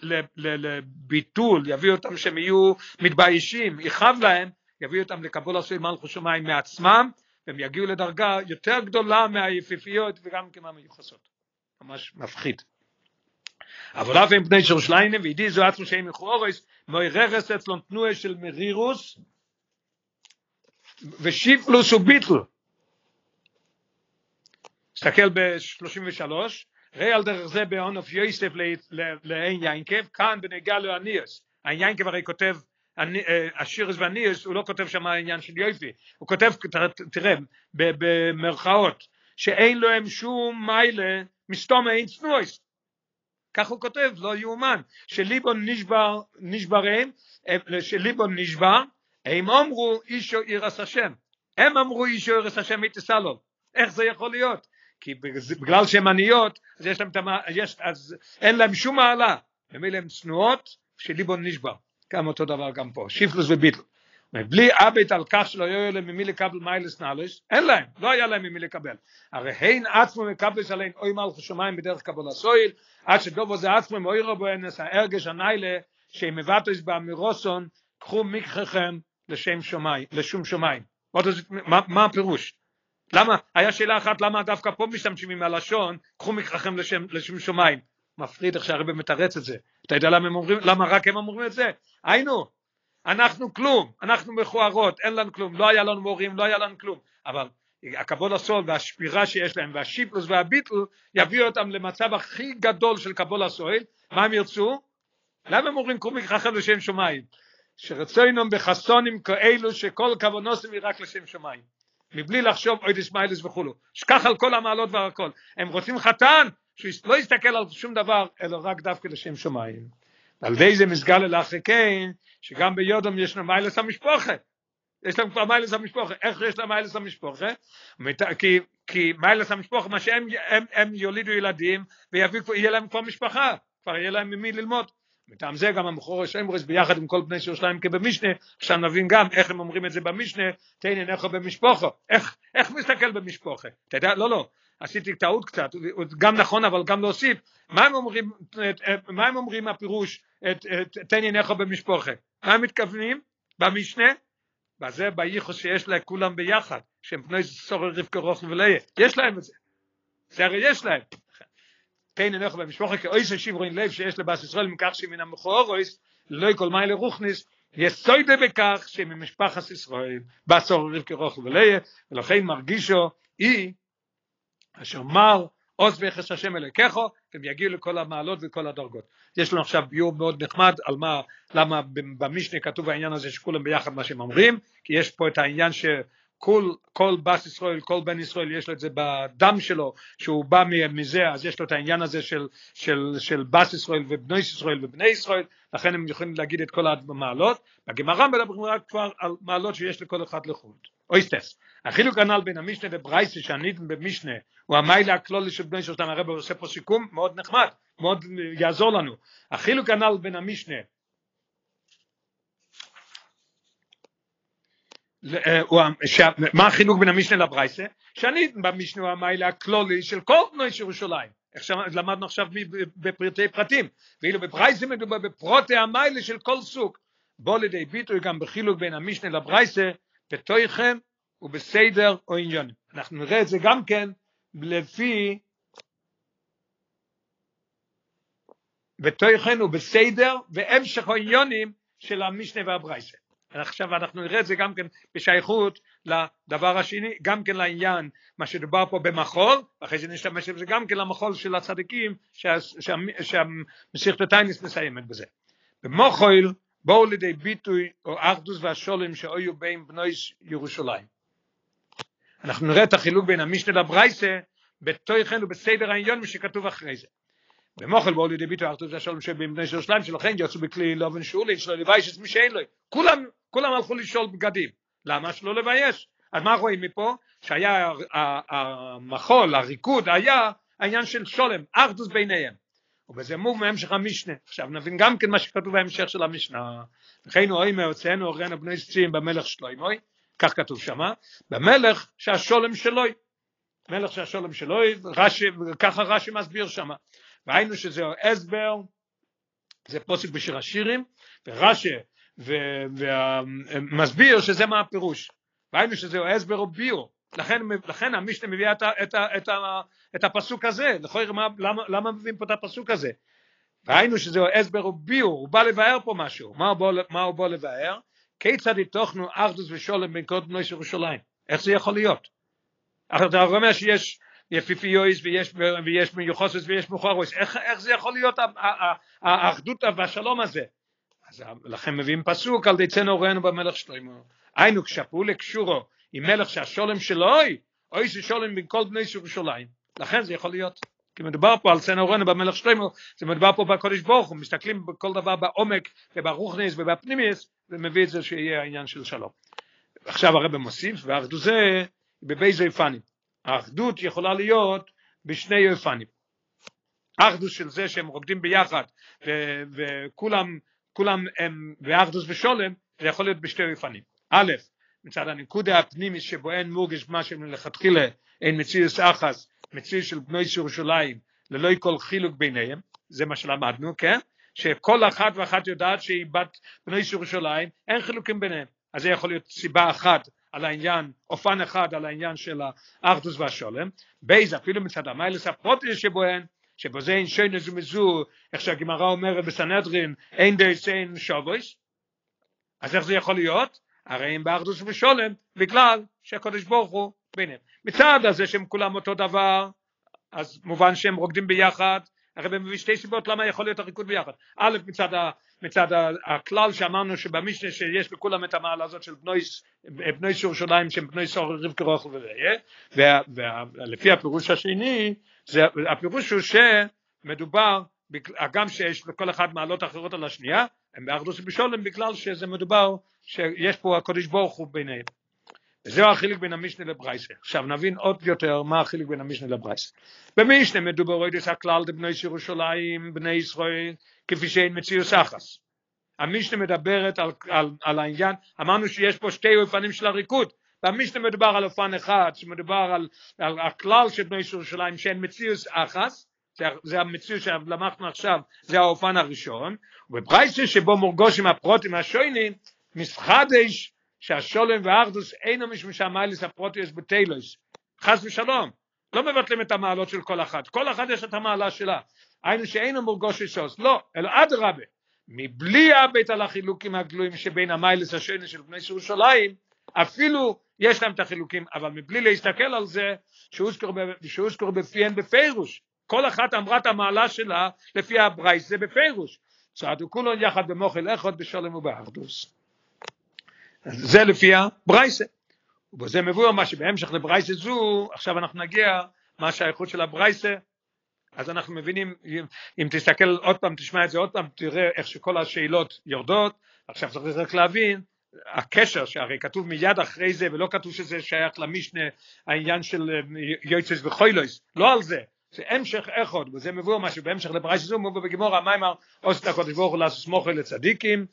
Speaker 1: לב, לביטול, יביא אותם שהם יהיו מתביישים, יכאב להם, יביא אותם לקבול עשוי מלכו שמיים מעצמם, והם יגיעו לדרגה יותר גדולה מהיפיפיות וגם כמהמיוחסות. ממש מפחיד. אבל אף הם בני שרושליינים, וידי זו עצמו שהם מכורס, מויררס אצלון תנועה של מרירוס, ושיפלוס וביטל, תסתכל ב-33, ראה על דרך זה בעון אוף יוסף לעין יינקב, כאן בנגע לו הניאס, היינקב הרי כותב השירס והניאס, הוא לא כותב שם העניין של יופי, הוא כותב, תראה, במרכאות, שאין להם שום מיילה מסתום אין צנועס, כך הוא כותב, לא יאומן, שליבון נשבר, נשברם, שליבון נשבר, הם אמרו אישו עירס השם, הם אמרו אישו עירס השם מתסלול, איך זה יכול להיות? כי בגלל שהן עניות, אז יש להם, יש, אז אין להם שום מעלה, ממילא הן צנועות, שליבון נשבר, גם אותו דבר גם פה, שיפלוס וביטל. בלי אבית על כך שלא יהיו להם ממי לקבל מיילס נאלס, אין להם, לא היה להם ממי לקבל. הרי הן עצמו מקבלס עליהם אוי מלכו שמיים בדרך קבול הסויל, עד שדובו זה עצמו מאוי רבו אנס ההרגש הניילה, שהם מבטוס באמירוסון, קחו מקחכם לשם שמיים, לשום שמיים. מה, מה הפירוש? למה, היה שאלה אחת למה דווקא פה משתמשים עם הלשון, קחו מקחכם לשם, לשם שמיים. מפריד איך שהרבא מתרץ את זה. אתה יודע למה, אומרים, למה רק הם אומרים את זה? היינו, אנחנו כלום, אנחנו מכוערות, אין לנו כלום, לא היה לנו מורים, לא היה לנו כלום. אבל הכבוד הסול והשפירה שיש להם והשיפלוס והביטל יביאו אותם למצב הכי גדול של כבוד הסול, מה הם ירצו? למה הם אומרים קחו מקחכם לשם שמיים? שרצוינם בחסונים כאלו שכל כוונוסם היא רק לשם שמיים. מבלי לחשוב אוי דשמיילס וכולו. שכח על כל המעלות והכל. הם רוצים חתן שלא יסתכל על שום דבר, אלא רק דווקא לשם שמיים. ועל די זה מסגל אל כן, שגם ביודום יש לנו מיילס המשפוחה. יש להם כבר מיילס המשפוחה. איך יש להם מיילס המשפוחה? כי, כי מיילס המשפוחה, מה שהם הם, הם יולידו ילדים, ויהיה להם כבר משפחה, כבר יהיה להם ממי ללמוד. מטעם זה גם המכור השמרס ביחד עם כל בני ירושלים כבמשנה, עכשיו נבין גם איך הם אומרים את זה במשנה, תן עיניך במשפחה, איך, איך מסתכל במשפחה, אתה יודע, לא לא, עשיתי טעות קצת, גם נכון אבל גם להוסיף, מה הם אומרים, מה הם אומרים הפירוש, תן עיניך במשפחה, מה הם מתכוונים? במשנה? בזה בייחוס שיש לכולם ביחד, שהם פני סורר רבקה רוחל וליה, יש להם את זה, זה הרי יש להם. פן אינך במשפחה כאויס השיברוין לב שיש לבאס ישראל מכך שמן המכורויס לא כל מיילה רוחניס יסוידה בכך שממשפחת ישראל בסור רבקה רוחל וליה ולכן מרגישו אי אשר מר עוז ויחס השם אלוקיכו, הם יגיעו לכל המעלות וכל הדרגות. יש לנו עכשיו ביור מאוד נחמד על מה, למה במשנה כתוב העניין הזה שכולם ביחד מה שהם אומרים, כי יש פה את העניין שכל כל בס ישראל, כל בן ישראל יש לו את זה בדם שלו, שהוא בא מזה, אז יש לו את העניין הזה של, של, של בס ישראל ובני ישראל ובני ישראל, לכן הם יכולים להגיד את כל המעלות. בגמרא מדברים רק כבר על מעלות שיש לכל אחד לחוד. אויסטס. החילוק הנ"ל בין המשנה לברייסה שעניתם במשנה הוא המיילה הכלולי של בני שלושתם הרב עושה פה סיכום מאוד נחמד מאוד יעזור לנו החילוק הנ"ל בין המשנה מה החילוק בין המשנה לברייסה שעניתם במשנה המיילה הכלולי של כל בני ירושלים למדנו עכשיו בפרטי פרטים ואילו בברייסה מדובר בפרוטי המיילה של כל סוג בוא לידי ביטוי גם בחילוק בין המשנה לברייסה בתויכם ובסדר או עניון. אנחנו נראה את זה גם כן לפי בתויכן ובסדר והמשך העניונים של המשנה והברייסה. עכשיו אנחנו נראה את זה גם כן בשייכות לדבר השני, גם כן לעניין מה שדובר פה במחול, ואחרי זה נשתמש בזה גם כן למחול של הצדיקים שהמסיכת הטיינס מסיימת בזה. במוחול בואו לידי ביטוי או אחדוס והשולם שהיו בין בני ירושלים. אנחנו נראה את החילוק בין המשנה לברייסה בתוכן ובסדר העניין שכתוב אחרי זה. במוחל בואו לידי ביטוי אחדוס והשולם שבין בני ירושלים שלכן יצאו בכלי לובן שאולי שלא לבייש מי שאין לו. כולם, כולם הלכו לשאול בגדים. למה? שלא לבייש. אז מה רואים מפה? שהיה המחול, הריקוד, היה העניין של שולם, אחדוס ביניהם. ובזה מוב מהמשך המשנה. עכשיו נבין גם כן מה שכתוב בהמשך של המשנה. וכן הוא אומר, הוצאנו אורנו בני סצים במלך שלוימוי, כך כתוב שמה, במלך שהשולם שלוי. מלך שהשולם שלוי, רש"י, ככה רש"י מסביר שמה. והיינו שזה הסבר, זה פוסק בשיר השירים, ורש"י ומסביר שזה מה הפירוש. והיינו שזה הסבר או ביור. לכן, לכן המשנה מביאה את, את, את, את הפסוק הזה, לכוי, מה, למה, למה מביאים פה את הפסוק הזה? ראינו שזהו הסבר וביור, הוא בא לבאר פה משהו, מה הוא בא, מה הוא בא לבאר? כיצד יתוכנו אחדוס ושולם בין כל בני ירושלים? איך זה יכול להיות? אתה אומר שיש יפיפיויס ויש, ויש מיוחסס ויש מוכרוס, איך, איך זה יכול להיות האחדות והשלום הזה? אז לכן מביאים פסוק על דצנו אורנו במלך שלמה. היינו כשפעולה קשורו עם מלך שהשולם שלוי, אוי ששולם בין כל בני ירושלים. לכן זה יכול להיות. כי מדובר פה על סצנה אורנו במלך שלמה, זה מדובר פה בקודש ברוך הוא, מסתכלים בכל דבר בעומק וברוכניס ובפנימיס, ומביא את זה שיהיה העניין של שלום. עכשיו הרב מוסיף, והאחדות זה בבייז אופנים. האחדות יכולה להיות בשני אופנים. האחדות של זה שהם רוקדים ביחד, וכולם, כולם הם, ואחדות ושולם, זה יכול להיות בשתי אופנים. א', מצד הנקודה הפנימית שבו אין מורגש מה שמלכתחילה אין מציאוס אחס, מציאוס של בני ירושלים ללא כל חילוק ביניהם, זה מה שלמדנו, כן? שכל אחת ואחת יודעת שהיא בת בני ירושלים, אין חילוקים ביניהם. אז זה יכול להיות סיבה אחת על העניין, אופן אחד על העניין של האחדות והשלום, ב' אפילו מצד המעלות הפרטיות שבהן, שבזה אינן שונות מזו, איך שהגמרא אומרת בסנהדרין, אין דעותיהן שוות, אז איך זה יכול להיות? הרי הם באחדות ושלום, בגלל שהקדוש ברוך הוא ביניהם. מצד הזה שהם כולם אותו דבר, אז מובן שהם רוקדים ביחד, הרבי מביא שתי סיבות למה יכול להיות הריקוד ביחד. א', מצד, ה, מצד ה, הכלל שאמרנו שבמשנה שיש לכולם את המעלה הזאת של בנוי, בנוי ירושלים שהם בנוי סור רבקה רוחל וראה, ולפי הפירוש השני, זה, הפירוש הוא שמדובר, הגם שיש לכל אחד מעלות אחרות על השנייה, הם באחדוס ובשולם בגלל שזה מדובר שיש פה הקודש ברוך הוא ביניהם. וזהו החילוק בין המשנה לברייסה. עכשיו נבין עוד יותר מה החילוק בין המשנה לברייסה. במשנה מדובר עוד הכלל דבני ירושלים, בני ישראל, כפי שאין מציאוס אחס. המשנה מדברת על, על, על העניין, אמרנו שיש פה שתי אופנים של הריקוד, במשנה מדובר על אופן אחד, שמדובר על, על הכלל של בני ירושלים שאין מציאוס אחס, זה, זה המציאות שלמדנו עכשיו, זה האופן הראשון, ובברייסה שבו מורגושים הפרוטים השוינים, מסחדש שהשולם והאחדוס אינו משום שהמיילס הפרוטיוס בטיילוס, חס ושלום, לא מבטלים את המעלות של כל אחת, כל אחת יש את המעלה שלה, היינו שאינו מורגוש שוס, לא, אלא אדרבה, מבלי הבית על החילוקים הגלויים שבין המיילס השני של בני ירושלים, אפילו יש להם את החילוקים, אבל מבלי להסתכל על זה, שהוזכרו בפיהן בפירוש, כל אחת אמרה את המעלה שלה לפי הברייס, זה בפירוש, צעדו כולו יחד במוחל אחד בשלם ובאחדוס. זה לפי הברייסה. ובזה מבואר מה שבהמשך לברייסה זו, עכשיו אנחנו נגיע מה שהאיכות של הברייסה, אז אנחנו מבינים, אם תסתכל עוד פעם, תשמע את זה עוד פעם, תראה איך שכל השאלות יורדות, עכשיו צריך רק להבין, הקשר שהרי כתוב מיד אחרי זה ולא כתוב שזה שייך למשנה העניין של יועצס וחוילויס, לא על זה, זה המשך אחד, וזה מבואר משהו. בהמשך לברייס זו, מבואר בגמור המיימר, עושה את הקודש ברוך הוא לעשות סמוכו לצדיקים,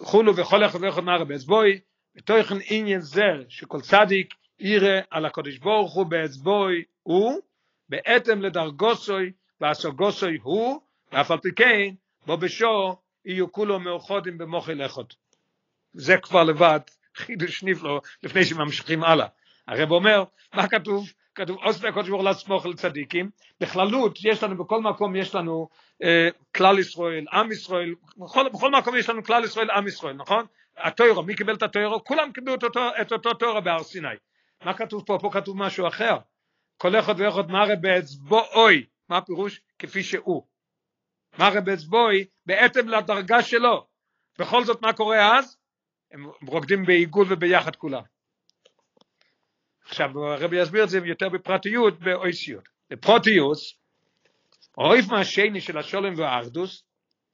Speaker 1: חולו וכל אחד ואחד מהר באצבוי, בתוכן עניין זה שכל צדיק יראה על הקודש ברוך הוא באצבוי הוא, בהתאם לדרגוסוי והסוגוסוי הוא, ואף על פי כן, בו בשו יהיו כולו מאוחדים במוחל אחד. זה כבר לבד חידוש נפלא לפני שממשיכים הלאה. הרב אומר, מה כתוב? כתוב עושה הקודש ברוך הוא לסמוך לצדיקים, בכללות יש לנו בכל מקום יש לנו אה, כלל ישראל, עם ישראל, בכל, בכל מקום יש לנו כלל ישראל, עם ישראל, נכון? התוירו, מי קיבל את התוירו? כולם קיבלו את אותו, את אותו תוירו בהר סיני. מה כתוב פה? פה כתוב משהו אחר. כל אחד ואחד מראה באצבעוי, מה הפירוש? כפי שהוא. מראה באצבעוי בהתאם לדרגה שלו. בכל זאת מה קורה אז? הם רוקדים בעיגול וביחד כולם. עכשיו הרבי יסביר את זה יותר בפרטיות באויסיות. בפרוטיוס, אויב מהשני של השולם והאחדוס,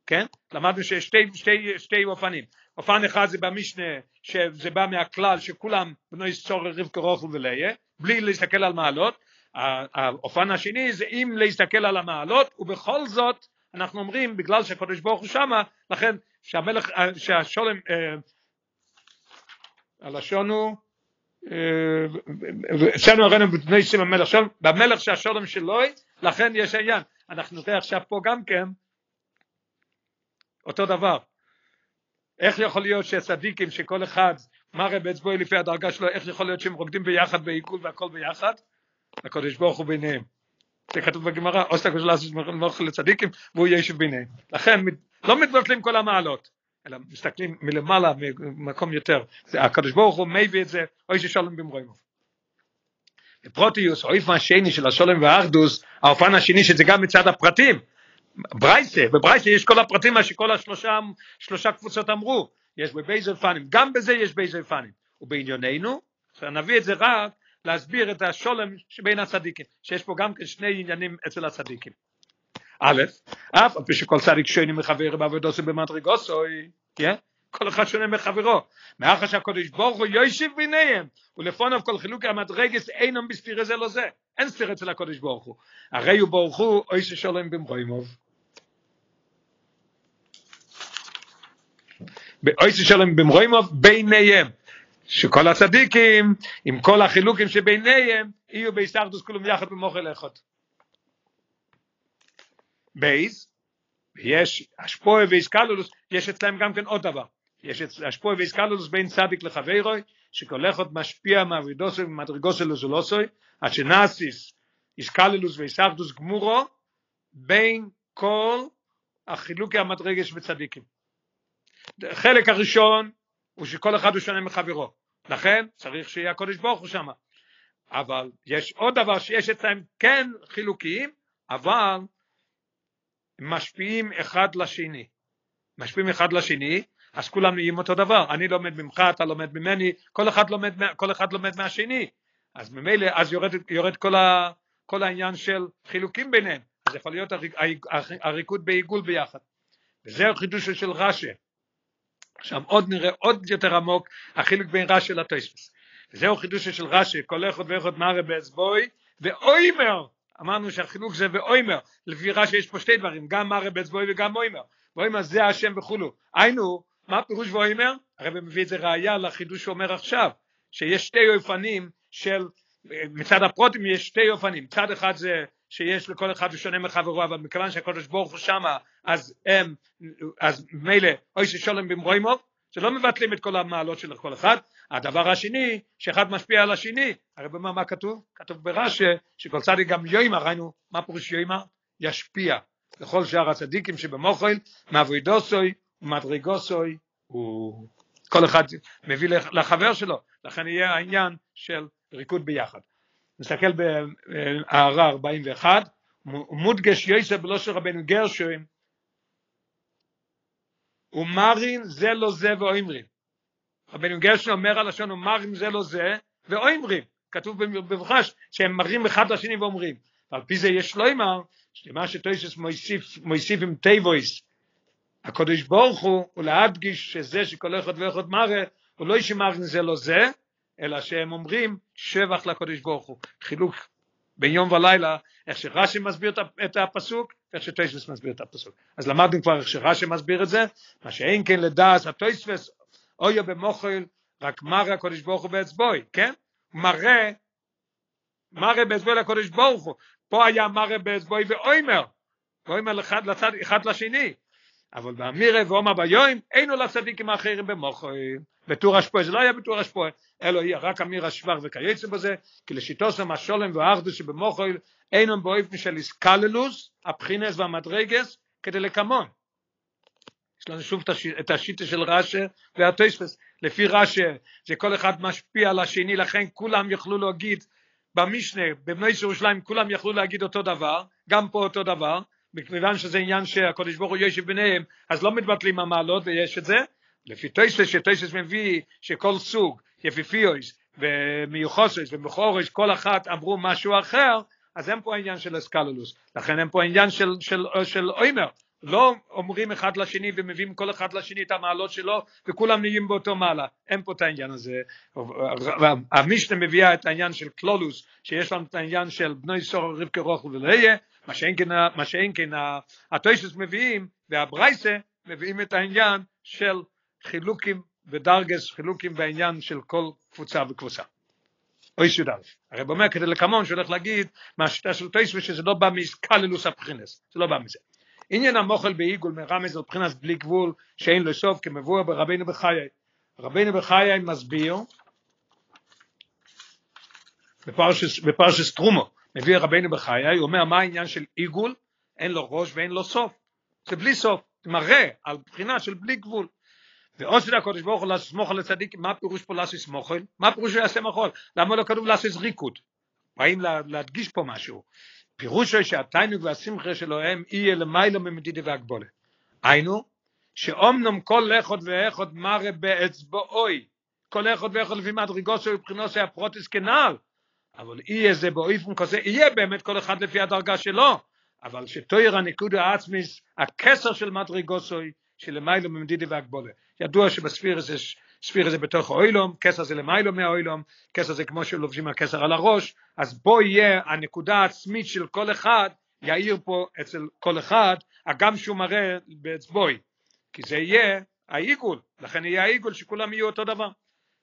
Speaker 1: כן? למדנו שיש שתי, שתי, שתי אופנים. אופן אחד זה במשנה, שזה בא מהכלל שכולם בנו יסצור רבקה רוכל וליה, בלי להסתכל על מעלות. האופן השני זה אם להסתכל על המעלות, ובכל זאת אנחנו אומרים, בגלל שהקדוש ברוך הוא שמה, לכן שהמלך, שהשולם, אה, הלשון הוא אצלנו הראינו בבני שים המלך שולם, במלך שהשולם שלו, לכן יש עניין. אנחנו נראה עכשיו פה גם כן אותו דבר. איך יכול להיות שצדיקים שכל אחד מראה באצבעו לפי הדרגה שלו, איך יכול להיות שהם רוקדים ביחד בעיגול והכל ביחד? הקדוש ברוך הוא ביניהם. זה כתוב בגמרא, עושה הקדוש לעשות מלך לצדיקים והוא ישב ביניהם. לכן לא מתבטלים כל המעלות. אלא מסתכלים מלמעלה, ממקום יותר. הקדוש ברוך הוא מביא את זה, עושה שלום במרומיו. בפרטיות, אופן השני של השלום והאחדות, האופן השני שזה גם מצד הפרטים. ברייתא, בברייתא יש כל הפרטים מה שכל השלושה שלושה קבוצות אמרו, יש ב' אופנים, גם בזה יש ב' אופנים. ובענייננו, נביא את זה רק להסביר את השלום שבין הצדיקים, שיש פה גם כן שני עניינים אצל הצדיקים. א', אף על פי שכל צדיק שונה מחבר בעבודו במדרגוסוי, כן? כל אחד שונה מחברו. מאחר שהקדוש ברוך הוא יושיב ביניהם, ולפוניו כל חילוקי המדרגס אינם בסתירה זה לא זה. אין סתירה אצל הקדוש ברוך הוא. הרי הוא ברוך הוא אוי ששולם במרוימוב. אוי ששולם במרוימוב ביניהם. שכל הצדיקים, עם כל החילוקים שביניהם, יהיו בהסתכדוס כולם יחד במוחל אחד. בייז, יש אשפוי ואיסקלולוס, יש אצלם גם כן עוד דבר. יש אשפוי ואיסקלולוס בין צדיק לחברוי, שכל אחד משפיע מעבידוסו ומדרגוסו לזולוסוי, עד שנאסיס איסקלולוס ואיסקדוס גמורו, בין כל החילוקי המדרגש וצדיקים. החלק הראשון הוא שכל אחד הוא שונה מחברו, לכן צריך שיהיה הקודש ברוך הוא שמה. אבל יש עוד דבר שיש אצלם כן חילוקיים, אבל משפיעים אחד לשני. משפיעים אחד לשני, אז כולם נהיים אותו דבר. אני לומד ממך, אתה לומד ממני, כל אחד לומד, כל אחד לומד מהשני. אז ממילא, אז יורד, יורד כל, ה, כל העניין של חילוקים ביניהם. אז יכול להיות הריקוד בעיגול ביחד. וזהו חידוש של רש"י. עכשיו עוד נראה עוד יותר עמוק החילוק בין רש"י לטויספוס. וזהו חידוש של רש"י, כל אחד ואחד מראה באצבוי, ואוימר אמרנו שהחילוק זה ואוימר, לפי רש"י יש פה שתי דברים, גם מראה באצבעוי וגם אוימר, ואוימר זה השם וכולו, היינו, מה פירוש ואוימר? הרב מביא את זה ראייה לחידוש שאומר עכשיו, שיש שתי אופנים של, מצד הפרוטים יש שתי אופנים, צד אחד זה שיש לכל אחד הוא שונה מחברו, אבל מכיוון שהקדוש ברוך הוא שמה, אז הם, אז מילא, אוי ששולם במרוימוב, שלא מבטלים את כל המעלות של כל אחד, הדבר השני, שאחד משפיע על השני, הרי במה מה כתוב? כתוב ברש"י שכל צדיק גם יוימר, ראינו, מה פירוש יוימר? ישפיע. לכל שאר הצדיקים שבמוחל, מאבוידוסוי ומדרגוסוי, הוא כל אחד מביא לחבר שלו, לכן יהיה העניין של ריקוד ביחד. נסתכל בהערה 41, מודגש יוסף בלא של רבנו גרשוין, ומראין זה לזה ואומרים. רבנו גרשום אומר על לשון ומראין זה לזה ואומרים, כתוב במפורש שהם מראים אחד לשני ואומרים. ועל פי זה יש לומר, שמה שתוספות מוסיף, מוסיף עם תיבות, הקדוש ברוך הוא, ולהדגיש שזה שכל אחד ואחד מראה, הוא לא שמראה זה לזה, אלא שהם אומרים שבח לקדוש ברוך הוא. חילוק בין יום ולילה, איך שרש"י מסביר את הפסוק, איך שטויספס מסביר את הפסוק. אז למדנו כבר איך שרש"י מסביר את זה, מה שאין כן לדעת הטויספס, אויה במוחל, רק מראה הקודש ברוך הוא באצבוי, כן? מראה, מראה באצבוי לקודש ברוך הוא. פה היה מראה באצבוי ואוימר, ואוימר אחד, לצד, אחד לשני. אבל באמירה ואומר ביום, אינו לצדיקים האחרים במוחל. בטור השפוע, זה לא היה בטור השפוע, אלו יהיה רק אמיר השבח וכייצא בזה, כי לשיטתם השלום והאחדות שבמחול אינם באופן של התכללות הבחינות והמדרגות, כדלקמן. יש לנו שוב את השיטה של רש"י והתוספות, לפי רש"י זה כל אחד משפיע על השני, לכן כולם יוכלו להגיד במשנה, בבני ירושלים כולם יכלו להגיד אותו דבר, גם פה אותו דבר, מכיוון שזה עניין שהקדוש ברוך הוא יושב ביניהם, אז לא מתבטלים המעלות ויש את זה, לפי תוספות, שתוספות מביא שכל סוג, יפיפיות ומיוחסות ומכוערות, כל אחת אמרו משהו אחר, אז אין פה העניין של אסקלולוס, לכן אין פה העניין של, של, של אוימר, לא אומרים אחד לשני ומביאים כל אחד לשני את המעלות שלו וכולם נהיים באותו מעלה, אין פה את העניין הזה. המשנה מביאה את העניין של קלולוס, שיש לנו את העניין של בני סור רבקי רוחל ולהיה, מה שאין כן, כן הטויסס מביאים והברייסה מביאים את העניין של חילוקים ודרגס, חילוקים בעניין של כל קבוצה וקבוצה. אוי י"א. הרי אומר כדי לקמון שהולך להגיד מהשיטה של טויסווה שזה לא בא מאסקללוס הבחינס, זה לא בא מזה. עניין המוחל בעיגול מרמז על בחינס בלי גבול שאין לו סוף כמבואר ברבינו בחיי. רבינו בחיי מסביר בפרשס, בפרשס טרומו מביא רבינו בחיי, הוא אומר מה העניין של עיגול, אין לו ראש ואין לו סוף, זה בלי סוף, מראה על בחינה של בלי גבול. ועושה הקודש ברוך הוא לסמוך על הצדיק, מה פירוש פה לעשות מוחל? מה פירוש שהוא יעשה מוחל? למה לא כתוב לעשות ריקוד? באים להדגיש פה משהו. פירוש הוא שהתיינוג והשמחה שלו הם יהיה למיילו ממדידי והגבולה. היינו, שאומנם כל אחד ואחד מראה באצבעוי, כל אחד ואחד לפי מדרגות של מבחינוסי הפרוטיס כנעל, אבל יהיה זה באופן כזה, יהיה באמת כל אחד לפי הדרגה שלו, אבל שתויר הניקוד העצמיס, הכסר של מדרגוסוי, שלמיילו ממדידי והגבולה. ידוע שבספיר זה ספיר זה בתוך האוילום, כסר זה למיילו מהאוילום, כסר זה כמו שלובשים הכסר על הראש, אז בו יהיה הנקודה העצמית של כל אחד, יאיר פה אצל כל אחד, הגם שהוא מראה באצבוי, כי זה יהיה העיגול, לכן יהיה העיגול שכולם יהיו אותו דבר.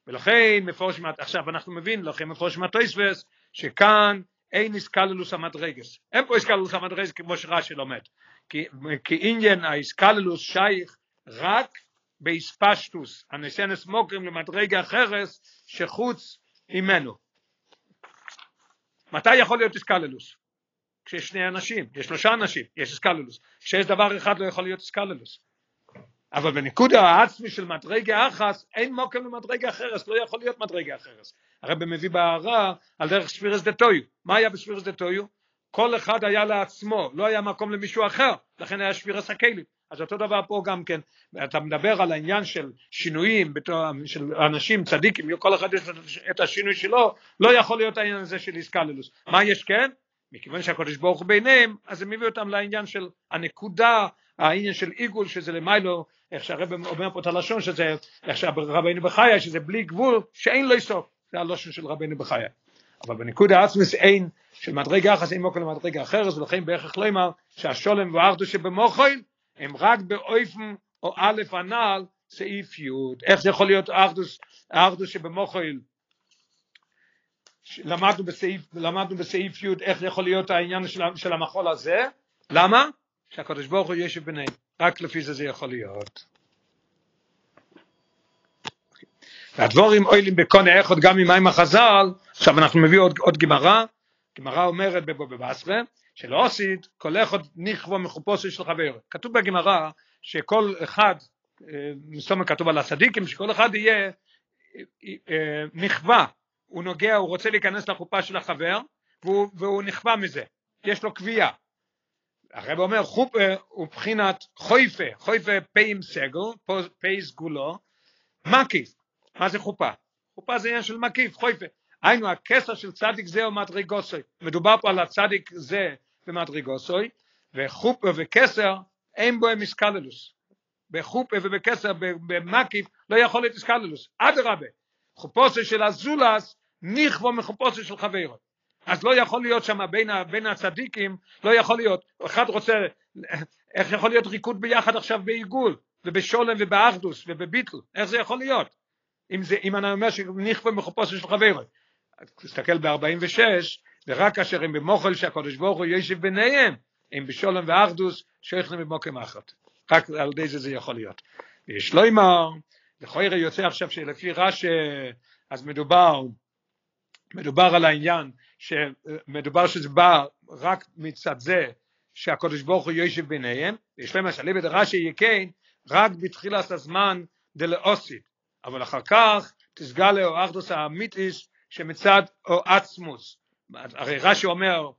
Speaker 1: ולכן מפורש, עכשיו אנחנו מבין, לכן מפורש מהטויספס, שכאן אין איסקללוס המדרגס. אין פה איסקללוס המדרגס כמו שרש"י לומד. כי, כי עניין האיסקללוס שייך רק באספשטוס, הנסנס מוקרים למדרגה אחרס שחוץ ממנו. מתי יכול להיות איסקללוס? כשיש שני אנשים, יש שלושה אנשים, יש איסקללוס. כשיש דבר אחד לא יכול להיות איסקללוס. אבל בנקודה העצמי של מדרגה אחס, אין מוקם למדרגה אחרס, לא יכול להיות מדרגה אחרס. הרב מביא בהערה על דרך ספירס דתויו. מה היה בספירס דתויו? כל אחד היה לעצמו, לא היה מקום למישהו אחר, לכן היה ספירס הכלים. אז אותו דבר פה גם כן, אתה מדבר על העניין של שינויים של אנשים צדיקים, כל אחד יש את השינוי שלו, לא יכול להיות העניין הזה של איסקללוס. מה יש כן? מכיוון שהקדוש ברוך הוא ביניהם, אז הם מביא אותם לעניין של הנקודה, העניין של עיגול, שזה למיילו, איך שהרב אומר פה את הלשון, שזה, איך שרבנו בחייה, שזה בלי גבול, שאין לו סוף, זה הלושן של רבנו בחייה. אבל בנקודה עצמס אין, של מדרגה אחת אין מוקר למדרגה אחרת, ולכן בערך לא אמר שהשולם והאחדו שבמוחל, הם רק באופן או א' הנעל סעיף י', איך זה יכול להיות אחדוס, אחדוס שבמוחל, למדנו בסעיף, למדנו בסעיף י' איך זה יכול להיות העניין של, של המחול הזה, למה? שהקדוש ברוך הוא יושב ביניהם, רק לפי זה זה יכול להיות. והדבורים אוילים בקונה אחד גם ממים החז"ל, עכשיו אנחנו מביא עוד, עוד גמרא, גמרא אומרת בבבסרה, שלא עשית כל אחד נכבו מחופושו של חבר. כתוב בגמרא שכל אחד, מסומן כתוב על הצדיקים, שכל אחד יהיה נכווה, הוא נוגע, הוא רוצה להיכנס לחופה של החבר, והוא, והוא נכווה מזה, יש לו קביעה. הרב אומר חופה הוא בחינת חויפה, חויפה פי עם סגל, פי סגולו, מקיף, מה זה חופה? חופה זה עניין של מקיף, חויפה. היינו הכסר של צדיק זה מדרגוסוי, מדובר פה על הצדיק זה במדרגוסוי, וחופה וכסר אין בו איסקללוס. בחופה ובכסר במקיף לא יכול להיות איסקללוס, אדרבה, חופוסו של הזולס נכבו מחופוסו של חברו. אז לא יכול להיות שם בין, בין הצדיקים, לא יכול להיות, אחד רוצה, איך יכול להיות ריקוד ביחד עכשיו בעיגול, ובשולם ובאחדוס ובביטל, איך זה יכול להיות? אם, זה, אם אני אומר שנכפה מחופוסו של חברו. תסתכל ב-46, ורק כאשר הם במוחל שהקדוש ברוך הוא יושב ביניהם, הם בשולם ואחדוס, שייכים במוקם אחת. רק על ידי זה זה יכול להיות. יש לא אמר, לכוירא יוצא עכשיו שלפי רש"י, אז מדובר, מדובר על העניין שמדובר שזה בא רק מצד זה שהקדוש ברוך הוא יושב ביניהם, יש להם השאלה בדרשי יקן רק בתחילת הזמן דלאוסית, אבל אחר כך תסגל לאו אחדוס האמיתיס שמצד עצמוס, הרי רש"י אומר,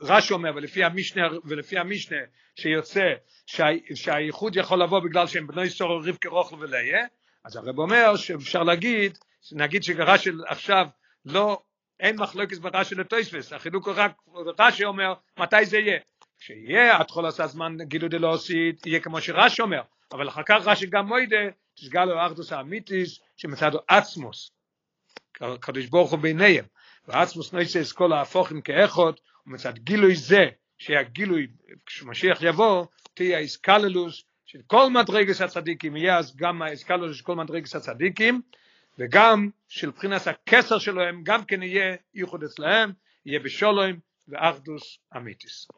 Speaker 1: רש"י אומר ולפי המשנה, ולפי המשנה שיוצא שה, שהייחוד יכול לבוא בגלל שהם בני סורו רבקה רוחל וליה, אז הרב אומר שאפשר להגיד, נגיד שרש"י עכשיו לא אין מחלוקת ברש"י לטויספס, החילוק הוא רק, רש"י אומר, מתי זה יהיה? כשיהיה עד כל עשה זמן גילו דלא עושית, יהיה כמו שרש"י אומר, אבל אחר כך רש"י גם מוידה, תסגל לו אחדוס האמיתיס, שמצדו עצמוס, קדוש ברוך הוא ביניהם, ועצמוס נויסס כל ההפוכים כאחות, ומצד גילוי זה, שהגילוי, כשמשיח יבוא, תהיה האיסקללוס של כל מדרגס הצדיקים, יהיה אז גם האיסקללוס של כל מדרגס הצדיקים, וגם של בחינת הכסר שלהם גם כן יהיה ייחוד אצלהם, יהיה בשולוים ואחדוס אמיתיס.